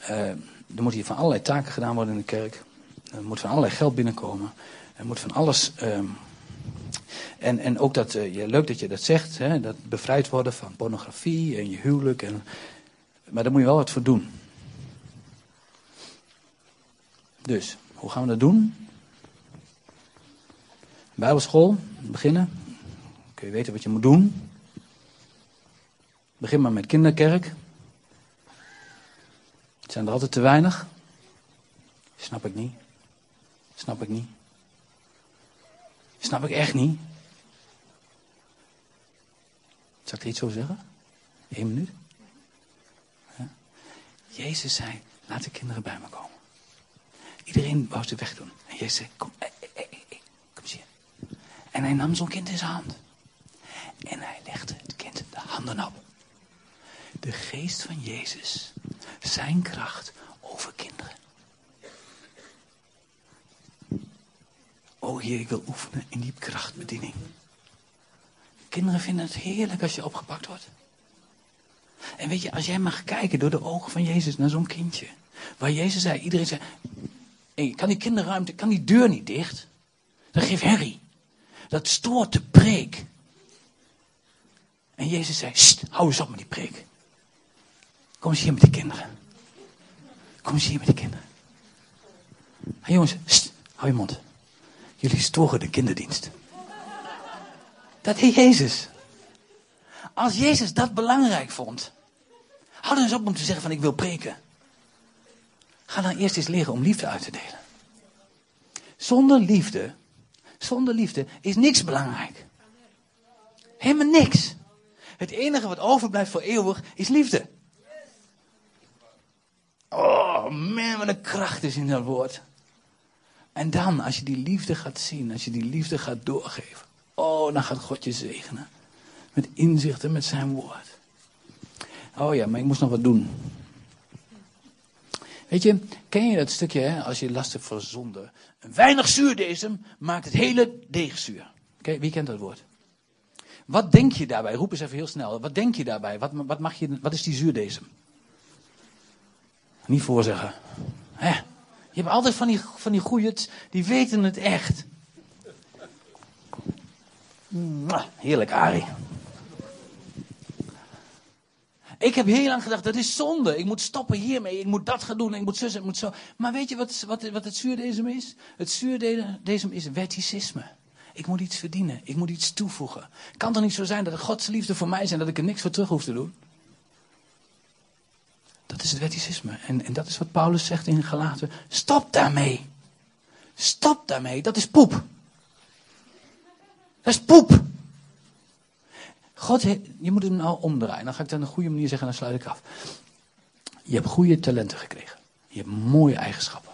Eh, er moet hier van allerlei taken gedaan worden in de kerk. Er moet van allerlei geld binnenkomen. Er moet van alles. ehm, en, en ook dat, ja, leuk dat je dat zegt, hè, dat bevrijd worden van pornografie en je huwelijk. En, maar daar moet je wel wat voor doen. Dus, hoe gaan we dat doen? Bijbelschool, beginnen. Kun je weten wat je moet doen. Begin maar met kinderkerk. Zijn er altijd te weinig. Snap ik niet. Snap ik niet. Snap ik echt niet. Zal ik er iets over zeggen? Eén minuut. Ja. Jezus zei, laat de kinderen bij me komen. Iedereen wou ze wegdoen. En Jezus zei, kom, eh, eh, eh, kom eens hier. En hij nam zo'n kind in zijn hand. En hij legde het kind de handen op. De geest van Jezus, zijn kracht over kinderen. Oh Heer, ik wil oefenen in die krachtbediening. Kinderen vinden het heerlijk als je opgepakt wordt. En weet je, als jij mag kijken door de ogen van Jezus naar zo'n kindje. Waar Jezus zei, iedereen zei, kan die kinderruimte, kan die deur niet dicht? Dat geeft herrie. Dat stoort de preek. En Jezus zei, hou eens op met die preek. Kom eens hier met de kinderen. Kom eens hier met de kinderen. En jongens, hou je mond. Jullie storen de kinderdienst. Dat deed Jezus. Als Jezus dat belangrijk vond, hou dan eens op om te zeggen van ik wil preken. Ga dan eerst eens leren om liefde uit te delen. Zonder liefde, zonder liefde is niks belangrijk. Helemaal niks. Het enige wat overblijft voor eeuwig is liefde. Oh man, wat een kracht is in dat woord. En dan, als je die liefde gaat zien, als je die liefde gaat doorgeven. Oh, dan gaat God je zegenen. Met inzicht en met zijn woord. Oh ja, maar ik moest nog wat doen. Weet je, ken je dat stukje, hè, als je last hebt van zonde? Een weinig zuurdesem maakt het hele deeg zuur. Oké, wie kent dat woord? Wat denk je daarbij? Roep eens even heel snel. Wat denk je daarbij? Wat, wat, mag je, wat is die zuurdesem? Niet voorzeggen. Hè? Je hebt altijd van die, van die die weten het echt. Heerlijk, Arie. Ik heb heel lang gedacht, dat is zonde. Ik moet stoppen hiermee. Ik moet dat gaan doen. Ik moet zus, ik moet zo. Maar weet je wat, wat, wat het zuurdesem is? Het zuurdesem is wetticisme. Ik moet iets verdienen. Ik moet iets toevoegen. Kan toch niet zo zijn dat Gods liefde voor mij is en dat ik er niks voor terug hoef te doen? Dat is het wetticisme. En, en dat is wat Paulus zegt in Galaten. Stop daarmee. Stop daarmee. Dat is poep. Dat is poep. God, je moet hem nou omdraaien. Dan ga ik het op een goede manier zeggen en dan sluit ik af. Je hebt goede talenten gekregen. Je hebt mooie eigenschappen.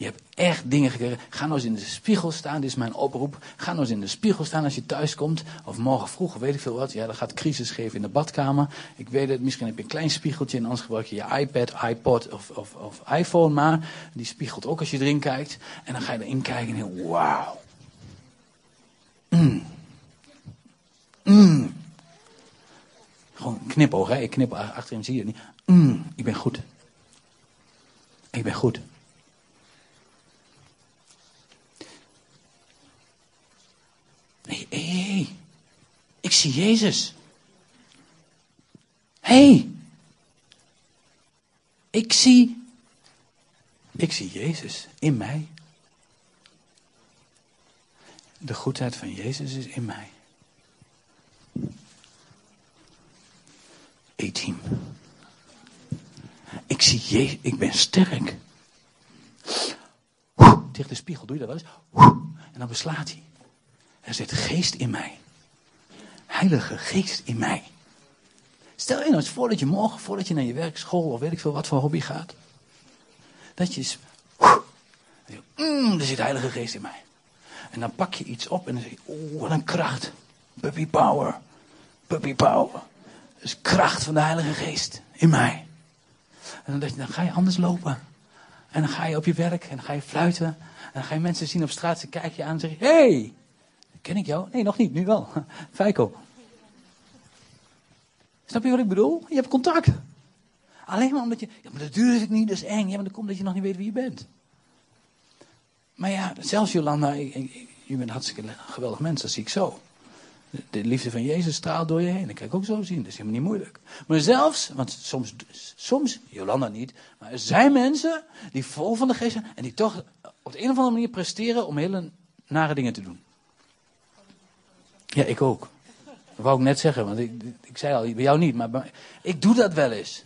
Je hebt echt dingen gekregen. Ga nou eens in de spiegel staan. Dit is mijn oproep. Ga nou eens in de spiegel staan als je thuis komt. Of morgen vroeg, weet ik veel wat. Ja, dan gaat crisis geven in de badkamer. Ik weet het, misschien heb je een klein spiegeltje. En anders gebruik je je iPad, iPod of, of, of iPhone maar. Die spiegelt ook als je erin kijkt. En dan ga je erin kijken en denk wauw. Mm. Mm. Gewoon knipoog, hè. Ik knip achterin, zie je niet. Mm, ik ben goed. Ik ben goed. Nee, hé, hé. Ik zie Jezus. Hé. Hey. Ik zie. Ik zie Jezus in mij. De goedheid van Jezus is in mij. E-team. Ik zie Jezus, ik ben sterk. tegen de spiegel doe je dat wel eens. en dan beslaat hij. Er zit geest in mij. Heilige geest in mij. Stel je nou eens voor dat je morgen, voordat je naar je werk, school of weet ik veel wat voor hobby gaat. Dat je eens. Mm, er zit heilige geest in mij. En dan pak je iets op en dan zeg je, oeh, wat een kracht. Puppy power. Puppy power. Dus kracht van de Heilige Geest in mij. En dan, ga je anders lopen. En dan ga je op je werk en dan ga je fluiten. En dan ga je mensen zien op straat, ze kijken je aan en zeggen: hey, ken ik jou? Nee, nog niet, nu wel. <laughs> Feiko. Snap je wat ik bedoel? Je hebt contact. Alleen maar omdat je, ja, maar dat durf ik niet, dat is eng. Ja, maar dat komt dat je nog niet weet wie je bent. Maar ja, zelfs Jolanda, je bent hartstikke geweldig mens, dat zie ik zo. De liefde van Jezus straalt door je heen. Dat kan ik ook zo zien. Dat is helemaal niet moeilijk. Maar zelfs, want soms, soms, Jolanda niet, maar er zijn mensen die vol van de geest zijn en die toch op de een of andere manier presteren om hele nare dingen te doen. Ja, ik ook. Dat wou ik net zeggen, want ik, ik zei al, bij jou niet, maar ik doe dat wel eens.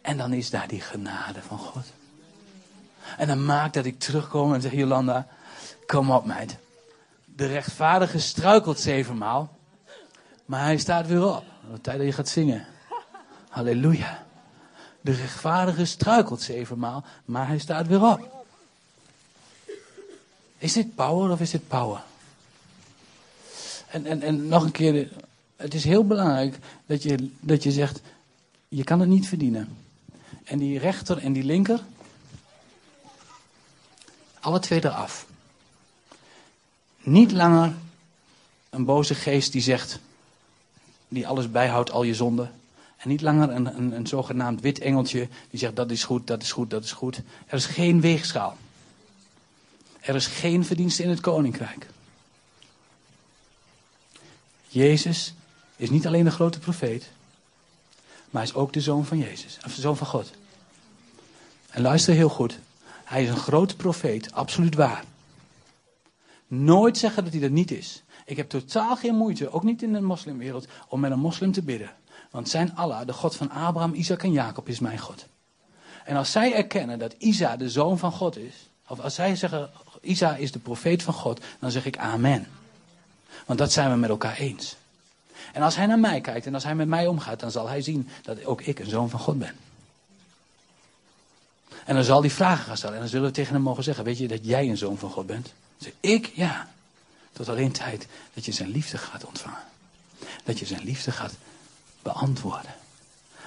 En dan is daar die genade van God. En dan maakt dat ik terugkom en zeg, Jolanda, kom op meid. De rechtvaardige struikelt zevenmaal. Maar hij staat weer op. Tijd dat je gaat zingen. Halleluja. De rechtvaardige struikelt zevenmaal. Maar hij staat weer op. Is dit power of is dit power? En, en, en nog een keer. Het is heel belangrijk dat je, dat je zegt. Je kan het niet verdienen. En die rechter en die linker. Alle twee eraf. Niet langer een boze geest die zegt, die alles bijhoudt, al je zonden. En niet langer een, een, een zogenaamd wit engeltje die zegt dat is goed, dat is goed, dat is goed. Er is geen weegschaal. Er is geen verdienste in het koninkrijk. Jezus is niet alleen de grote profeet, maar hij is ook de zoon van Jezus, de zoon van God. En luister heel goed. Hij is een grote profeet, absoluut waar. Nooit zeggen dat hij dat niet is. Ik heb totaal geen moeite, ook niet in de moslimwereld, om met een moslim te bidden. Want zijn Allah, de God van Abraham, Isaac en Jacob, is mijn God. En als zij erkennen dat Isa de zoon van God is, of als zij zeggen, Isa is de profeet van God, dan zeg ik amen. Want dat zijn we met elkaar eens. En als hij naar mij kijkt en als hij met mij omgaat, dan zal hij zien dat ook ik een zoon van God ben. En dan zal hij vragen gaan stellen. En dan zullen we tegen hem mogen zeggen: Weet je dat jij een zoon van God bent? Zeg ik, ja. Tot alleen tijd dat je zijn liefde gaat ontvangen. Dat je zijn liefde gaat beantwoorden.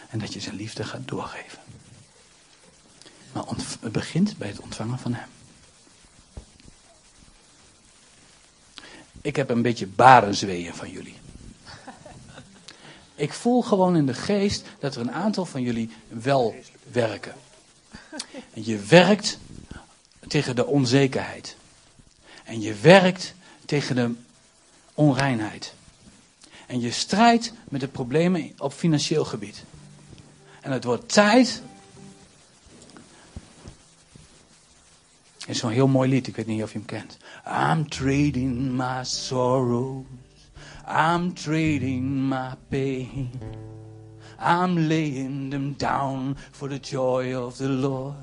En dat je zijn liefde gaat doorgeven. Maar het begint bij het ontvangen van hem. Ik heb een beetje barenzweeën van jullie. Ik voel gewoon in de geest dat er een aantal van jullie wel werken. En je werkt tegen de onzekerheid. En je werkt tegen de onreinheid. En je strijdt met de problemen op financieel gebied. En het wordt tijd. Er is zo'n heel mooi lied, ik weet niet of je hem kent. I'm trading my sorrows. I'm trading my pain. I'm laying them down for the joy of the Lord.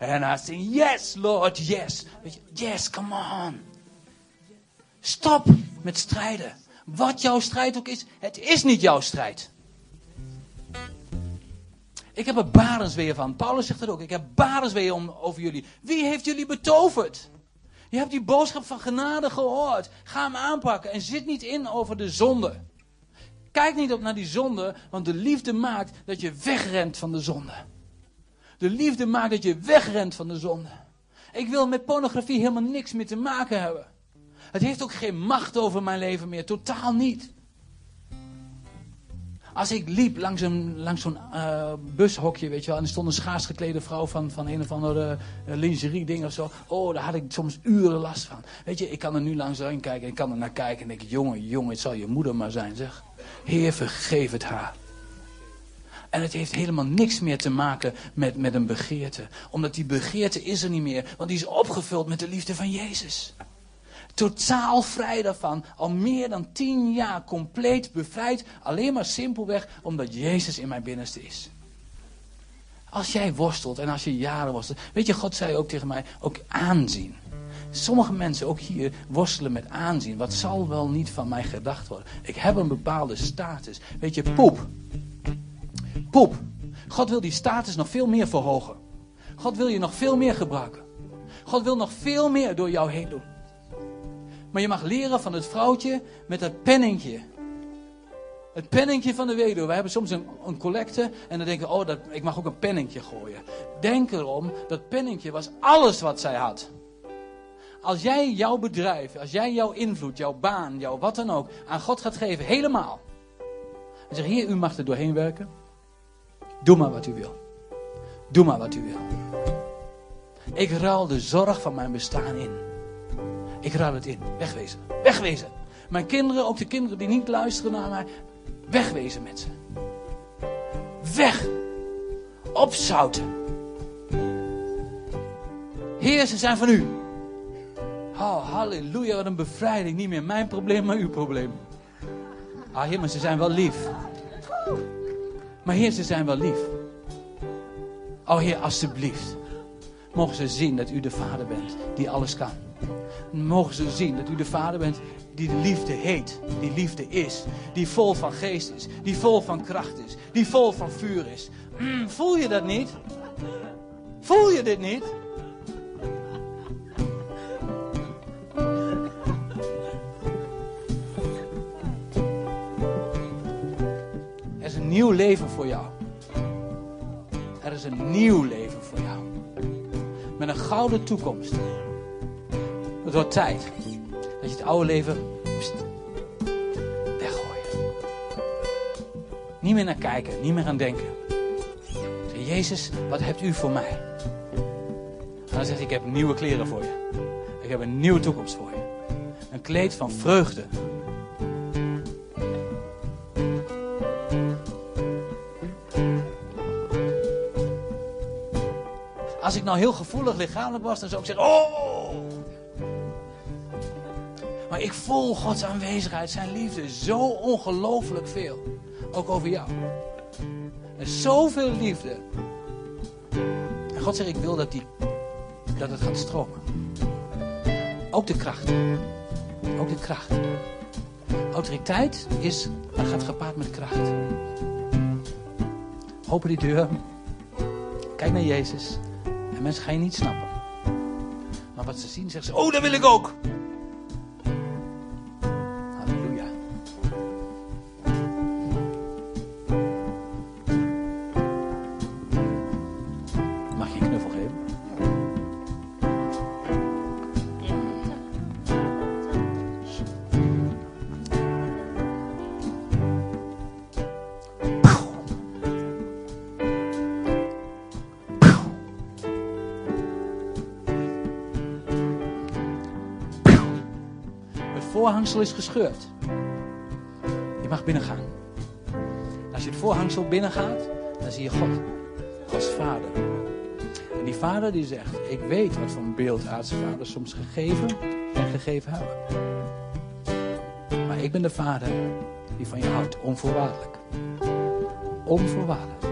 And I say, yes, Lord, yes. Yes, come on. Stop met strijden. Wat jouw strijd ook is, het is niet jouw strijd. Ik heb er barensweer van. Paulus zegt het ook. Ik heb barensweer om, over jullie. Wie heeft jullie betoverd? Je hebt die boodschap van genade gehoord. Ga hem aanpakken en zit niet in over de zonde. Kijk niet op naar die zonde, want de liefde maakt dat je wegrent van de zonde. De liefde maakt dat je wegrent van de zonde. Ik wil met pornografie helemaal niks meer te maken hebben. Het heeft ook geen macht over mijn leven meer, totaal niet. Als ik liep langs, langs zo'n uh, bushokje, weet je wel, en er stond een schaars geklede vrouw van, van een of andere uh, lingerie ding of zo. Oh, daar had ik soms uren last van. Weet je, ik kan er nu langs heen kijken en ik kan er naar kijken en denk jongen, jongen, het zal je moeder maar zijn, zeg. Heer, vergeef het haar. En het heeft helemaal niks meer te maken met, met een begeerte. Omdat die begeerte is er niet meer, want die is opgevuld met de liefde van Jezus. Totaal vrij daarvan. Al meer dan tien jaar compleet bevrijd. Alleen maar simpelweg omdat Jezus in mijn binnenste is. Als jij worstelt en als je jaren worstelt. Weet je, God zei ook tegen mij, ook aanzien. Sommige mensen, ook hier, worstelen met aanzien. Wat zal wel niet van mij gedacht worden? Ik heb een bepaalde status. Weet je, poep. Poep. God wil die status nog veel meer verhogen. God wil je nog veel meer gebruiken. God wil nog veel meer door jou heen doen. Maar je mag leren van het vrouwtje met het penningje. Het penningje van de weduwe. We hebben soms een, een collecte en dan denken we, oh, dat, ik mag ook een penningje gooien. Denk erom, dat penningje was alles wat zij had. Als jij jouw bedrijf, als jij jouw invloed, jouw baan, jouw wat dan ook, aan God gaat geven, helemaal. En zeg, hier, u mag er doorheen werken. Doe maar wat u wil. Doe maar wat u wil. Ik ruil de zorg van mijn bestaan in. Ik ruil het in. Wegwezen. Wegwezen. Mijn kinderen, ook de kinderen die niet luisteren naar mij. Wegwezen met ze. Weg. Opzouten. Heer, ze zijn van u. Oh, halleluja, wat een bevrijding. Niet meer mijn probleem, maar uw probleem. Ah, heer, maar ze zijn wel lief. Maar heer, ze zijn wel lief. Oh heer, alstublieft. Mogen ze zien dat u de vader bent die alles kan mogen ze zien dat u de Vader bent die de liefde heet, die liefde is, die vol van geest is, die vol van kracht is, die vol van vuur is. Mm, voel je dat niet? Voel je dit niet? Er is een nieuw leven voor jou. Er is een nieuw leven voor jou. Met een gouden toekomst. Het wordt tijd dat je het oude leven weggooien. Niet meer naar kijken, niet meer aan denken. Jezus, wat hebt u voor mij? En dan zegt hij, ik heb nieuwe kleren voor je. Ik heb een nieuwe toekomst voor je. Een kleed van vreugde. Als ik nou heel gevoelig lichamelijk was, dan zou ik zeggen: Oh! Maar ik voel Gods aanwezigheid, zijn liefde, zo ongelooflijk veel. Ook over jou. Is zoveel liefde. En God zegt: Ik wil dat, die, dat het gaat stromen. Ook de kracht. Ook de kracht. Autoriteit is, gaat gepaard met kracht. Open die deur. Kijk naar Jezus. En mensen gaan je niet snappen. Maar wat ze zien, zeggen ze: Oh, dat wil ik ook. Voorhangsel is gescheurd. Je mag binnengaan. Als je het voorhangsel binnengaat, dan zie je God. Gods vader. En die vader die zegt, ik weet wat voor een beeld soms gegeven en gegeven hebben. Maar ik ben de vader die van je houdt, onvoorwaardelijk. Onvoorwaardelijk.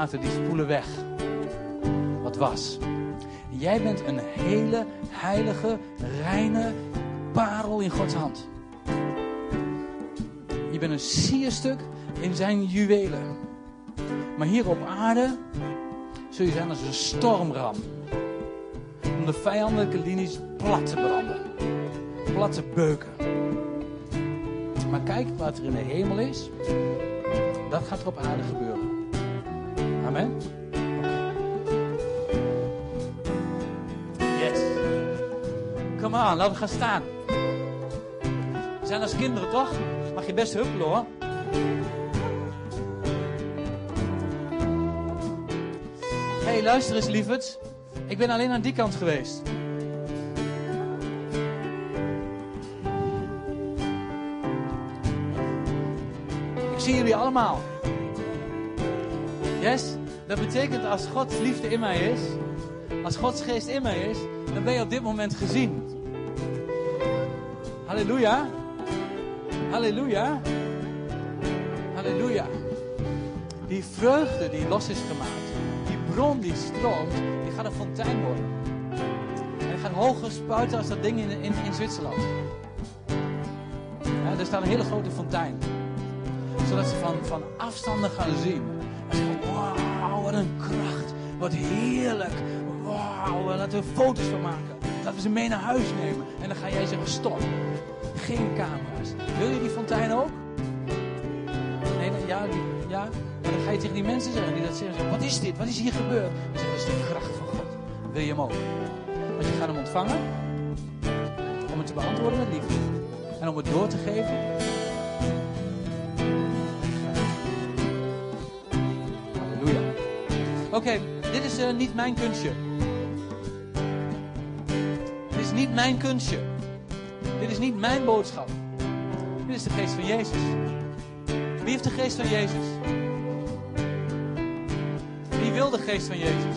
Water die spoelen weg wat was. Jij bent een hele heilige, reine parel in Gods hand. Je bent een sierstuk in zijn juwelen. Maar hier op aarde zul je zijn als een stormram. Om de vijandelijke linies plat te branden. Plat te beuken. Maar kijk wat er in de hemel is. Dat gaat er op aarde gebeuren. Amen. Yes. Come on, laten we gaan staan. We zijn als kinderen, toch? Mag je best huppelen, hoor. Hé, hey, luister eens, lieverd. Ik ben alleen aan die kant geweest. Ik zie jullie allemaal. Yes? Dat betekent als Gods liefde in mij is, als Gods geest in mij is, dan ben je op dit moment gezien. Halleluja. Halleluja. Halleluja. Die vreugde die los is gemaakt, die bron die stroomt, die gaat een fontein worden. En gaat hoger spuiten als dat ding in, in, in Zwitserland. Ja, er staat een hele grote fontein. Zodat ze van, van afstanden gaan zien. Wat heerlijk. Wauw, laten we foto's van maken. Laten we ze mee naar huis nemen. En dan ga jij zeggen, stop. Geen camera's. Wil je die fontein ook? Nee, ja, die, ja. Maar dan ga je tegen die mensen zeggen die dat zeggen. Wat is dit? Wat is hier gebeurd? Dan zeggen ze, dat is de kracht van God. Wil je hem ook? Want je gaat hem ontvangen. Om het te beantwoorden met liefde. En om het door te geven. Halleluja. Dit is eh, niet mijn kunstje. Dit is niet mijn kunstje. Dit is niet mijn boodschap. Dit is de geest van Jezus. Wie heeft de geest van Jezus? Wie wil de geest van Jezus?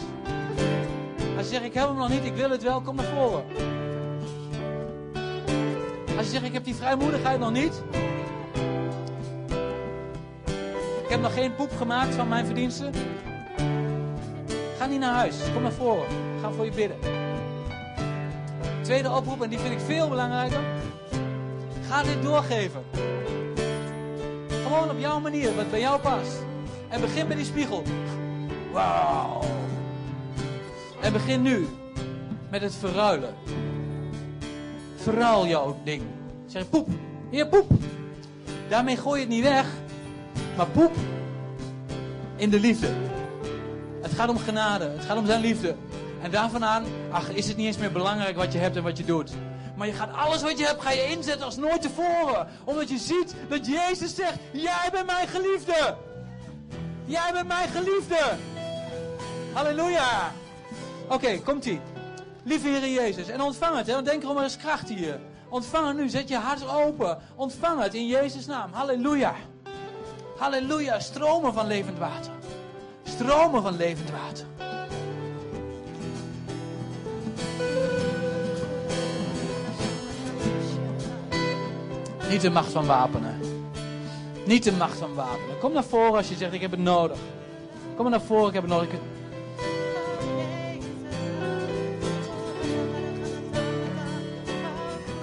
Als je zegt, ik heb hem nog niet, ik wil het wel, kom naar voren. Als je zegt, ik heb die vrijmoedigheid nog niet. Ik heb nog geen poep gemaakt van mijn verdiensten. Ga niet naar huis, kom naar voren. Ga voor je bidden. Tweede oproep, en die vind ik veel belangrijker. Ga dit doorgeven. Gewoon op jouw manier, wat bij jou past. En begin bij die spiegel. Wauw. En begin nu met het verruilen. Verruil jouw ding. Zeg poep. Hier poep. Daarmee gooi je het niet weg. Maar poep in de liefde. Het gaat om genade. Het gaat om zijn liefde. En daarvan aan, ach, is het niet eens meer belangrijk wat je hebt en wat je doet. Maar je gaat alles wat je hebt, ga je inzetten als nooit tevoren. Omdat je ziet dat Jezus zegt, jij bent mijn geliefde. Jij bent mijn geliefde. Halleluja. Oké, komt-ie. Lieve Heer Jezus. En ontvang het, hè, denk erom, er is kracht hier. Ontvang het nu, zet je hart open. Ontvang het in Jezus' naam. Halleluja. Halleluja, stromen van levend water. Stromen van levend water. Niet de macht van wapenen. Niet de macht van wapenen. Kom naar voren als je zegt, ik heb het nodig. Kom maar naar voren, ik heb het nodig.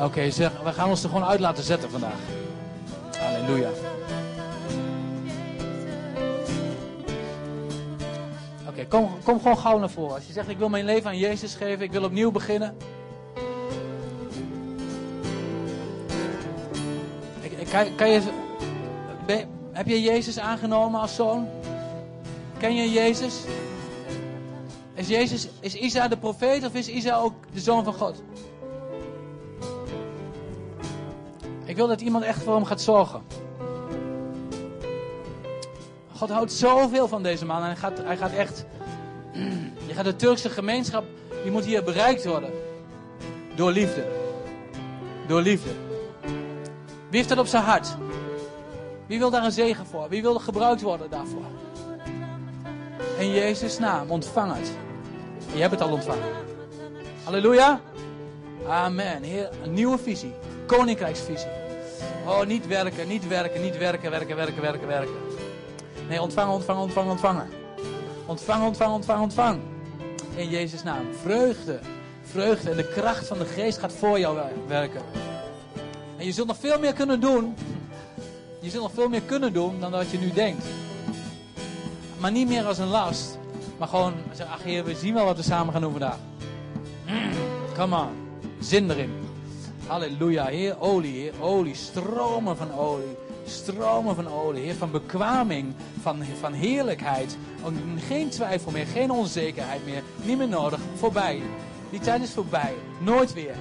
Oké, zeg, we gaan ons er gewoon uit laten zetten vandaag. Halleluja. Kom, kom gewoon gauw naar voren. Als je zegt, ik wil mijn leven aan Jezus geven, ik wil opnieuw beginnen. Kan, kan je, heb je Jezus aangenomen als zoon? Ken je Jezus? Is, Jezus, is Isa de profeet of is Isa ook de zoon van God? Ik wil dat iemand echt voor hem gaat zorgen. God houdt zoveel van deze man en hij gaat, hij gaat echt. <clears throat> Je gaat de Turkse gemeenschap, die moet hier bereikt worden. Door liefde. Door liefde. Wie heeft dat op zijn hart? Wie wil daar een zegen voor? Wie wil gebruikt worden daarvoor? In Jezus' naam, ontvang het. Je hebt het al ontvangen. Halleluja. Amen. Heer, een nieuwe visie. Koninkrijksvisie. Oh, niet werken, niet werken, niet werken, werken, werken, werken, werken. Nee, ontvangen, ontvangen, ontvangen, ontvangen. Ontvang, ontvang, ontvang, ontvang. In Jezus' naam. Vreugde. Vreugde en de kracht van de geest gaat voor jou wer- werken. En je zult nog veel meer kunnen doen. Je zult nog veel meer kunnen doen dan dat je nu denkt. Maar niet meer als een last. Maar gewoon zeggen, ach heer, we zien wel wat we samen gaan doen vandaag. Mm, come on. Zin erin. Halleluja. Heer, olie, Heer, olie. Stromen van olie. Stromen van olie. Heer, van bekwaming. Van, van heerlijkheid. Geen twijfel meer. Geen onzekerheid meer. Niet meer nodig. Voorbij. Die tijd is voorbij. Nooit weer.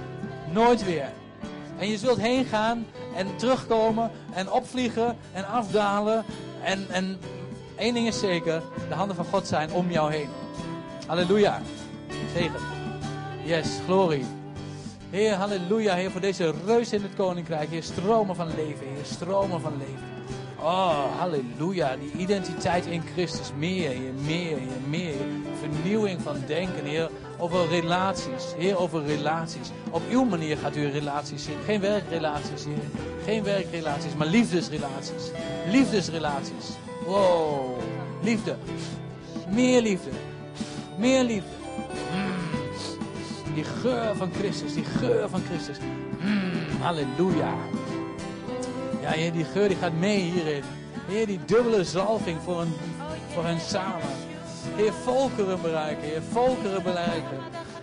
Nooit weer. En je zult heen gaan en terugkomen en opvliegen en afdalen. En, en één ding is zeker, de handen van God zijn om jou heen. Halleluja. Zegen. Yes, glorie. Heer, halleluja, Heer, voor deze reus in het koninkrijk. Heer, stromen van leven, Heer, stromen van leven. Oh, halleluja, die identiteit in Christus. Meer, Heer, meer, Heer, meer. Vernieuwing van denken, Heer, over relaties. Heer, over relaties. Op uw manier gaat u relaties zien. Geen werkrelaties, Heer. Geen werkrelaties, maar liefdesrelaties. Liefdesrelaties. Wow, liefde. Meer liefde. Meer liefde. Die geur van Christus, die geur van Christus. Mm, halleluja. Ja, Heer, die geur die gaat mee hierin. Heer, die dubbele zalving voor, een, voor hen samen. Heer, volkeren bereiken, Heer, volkeren bereiken.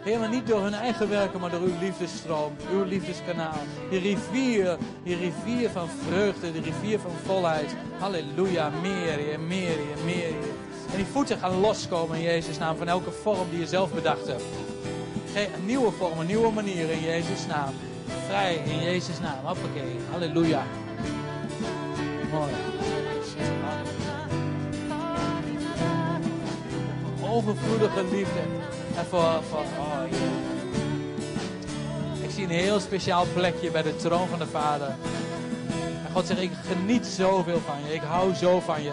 Heer, maar niet door hun eigen werken, maar door uw liefdesstroom, uw liefdeskanaal. Die rivier, die rivier van vreugde, die rivier van volheid. Halleluja, meer, Heer, meer, Heer, meer. En die voeten gaan loskomen in Jezus' naam van elke vorm die je zelf bedacht hebt. Een nieuwe vorm, een nieuwe manier in Jezus' naam. Vrij in Jezus' naam. Hoppakee. Halleluja. Mooi. Overvloedige liefde. En voor, voor oh. Ik zie een heel speciaal plekje bij de troon van de Vader. En God zegt, ik geniet zoveel van je. Ik hou zo van je.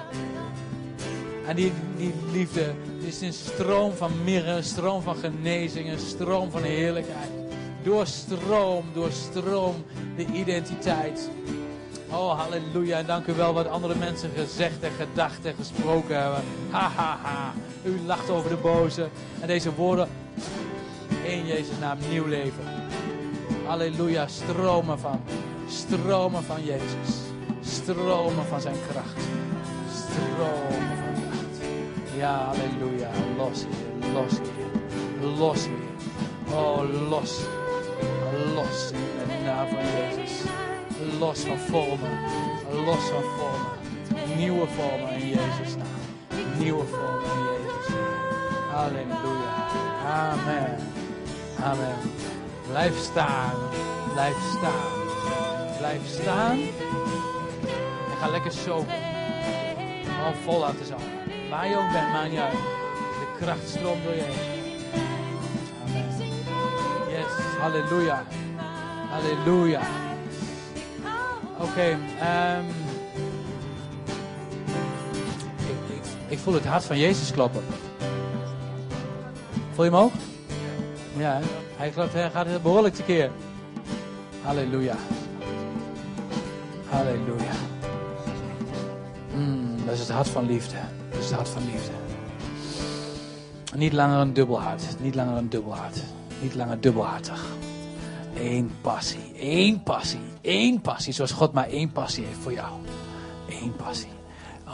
En die, die liefde is een stroom van mirre, een stroom van genezing, een stroom van heerlijkheid. Doorstroom, doorstroom de identiteit. Oh, halleluja. En dank u wel wat andere mensen gezegd en gedacht en gesproken hebben. Ha, ha, ha. U lacht over de boze. En deze woorden in Jezus' naam nieuw leven. Halleluja. Stromen van. Stromen van Jezus. Stromen van zijn kracht. Stromen. Ja, halleluja. Los hier. Los hier. Los hier. Oh, los. Los in de naam van Jezus. Los van vormen. Los van vormen. Nieuwe vormen in Jezus' naam. Nieuwe vormen in Jezus' naam. Halleluja. Amen. Amen. Blijf staan. Blijf staan. Blijf staan. En ga lekker sopen. Gewoon vol laten zakken. Waar je ook bent, maakt. De kracht stroomt door je heen. Amen. Yes. Halleluja. Halleluja. Oké. ehm, ik, ik, voel het hart van Jezus kloppen. Voel je hem ook? Ja, hij, klopt, hij gaat behoorlijk tekeer. Halleluja. Halleluja. Mm, dat is het hart van liefde. Is het hart van liefde. Niet langer een dubbel hart. Niet langer een dubbel hart. Niet langer dubbelhartig. Eén passie. Eén passie. Één passie. Zoals God maar één passie heeft voor jou. Eén passie.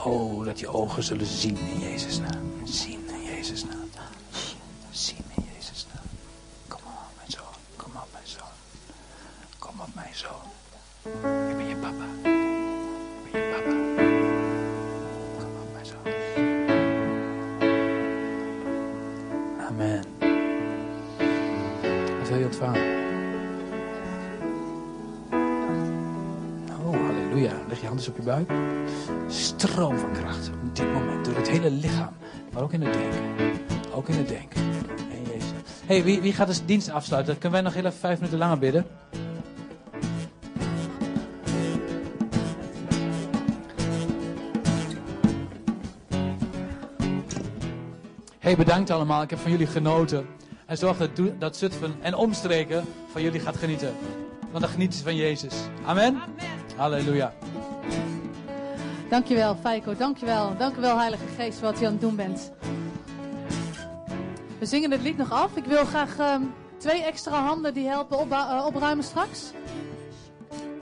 Oh, dat je ogen zullen zien in Jezus' naam. Zien in Jezus' naam. Zien in Jezus' naam. Kom op, mijn zoon. Kom op, mijn zoon. Kom op, mijn zoon. Ik ben je papa. Amen. Wat wil je ontvangen? Oh, halleluja. Leg je handen op je buik. Stroom van kracht. Op dit moment. Door het hele lichaam. Maar ook in het denken. Ook in het denken. In Jezus. hey, wie, wie gaat de dienst afsluiten? Kunnen wij nog heel even vijf minuten langer bidden? Hey, bedankt allemaal. Ik heb van jullie genoten. En zorg dat, dat Zutphen en omstreken van jullie gaat genieten. Want dan genieten ze van Jezus. Amen. Halleluja. Dankjewel, Feiko. Dankjewel. Dankjewel, Heilige Geest, wat je aan het doen bent. We zingen het lied nog af. Ik wil graag ehm, twee extra handen die helpen opba- eh, opruimen straks.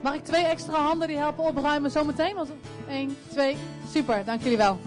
Mag ik twee extra handen die helpen opruimen zometeen? Want 1, 2, super. Dank jullie wel.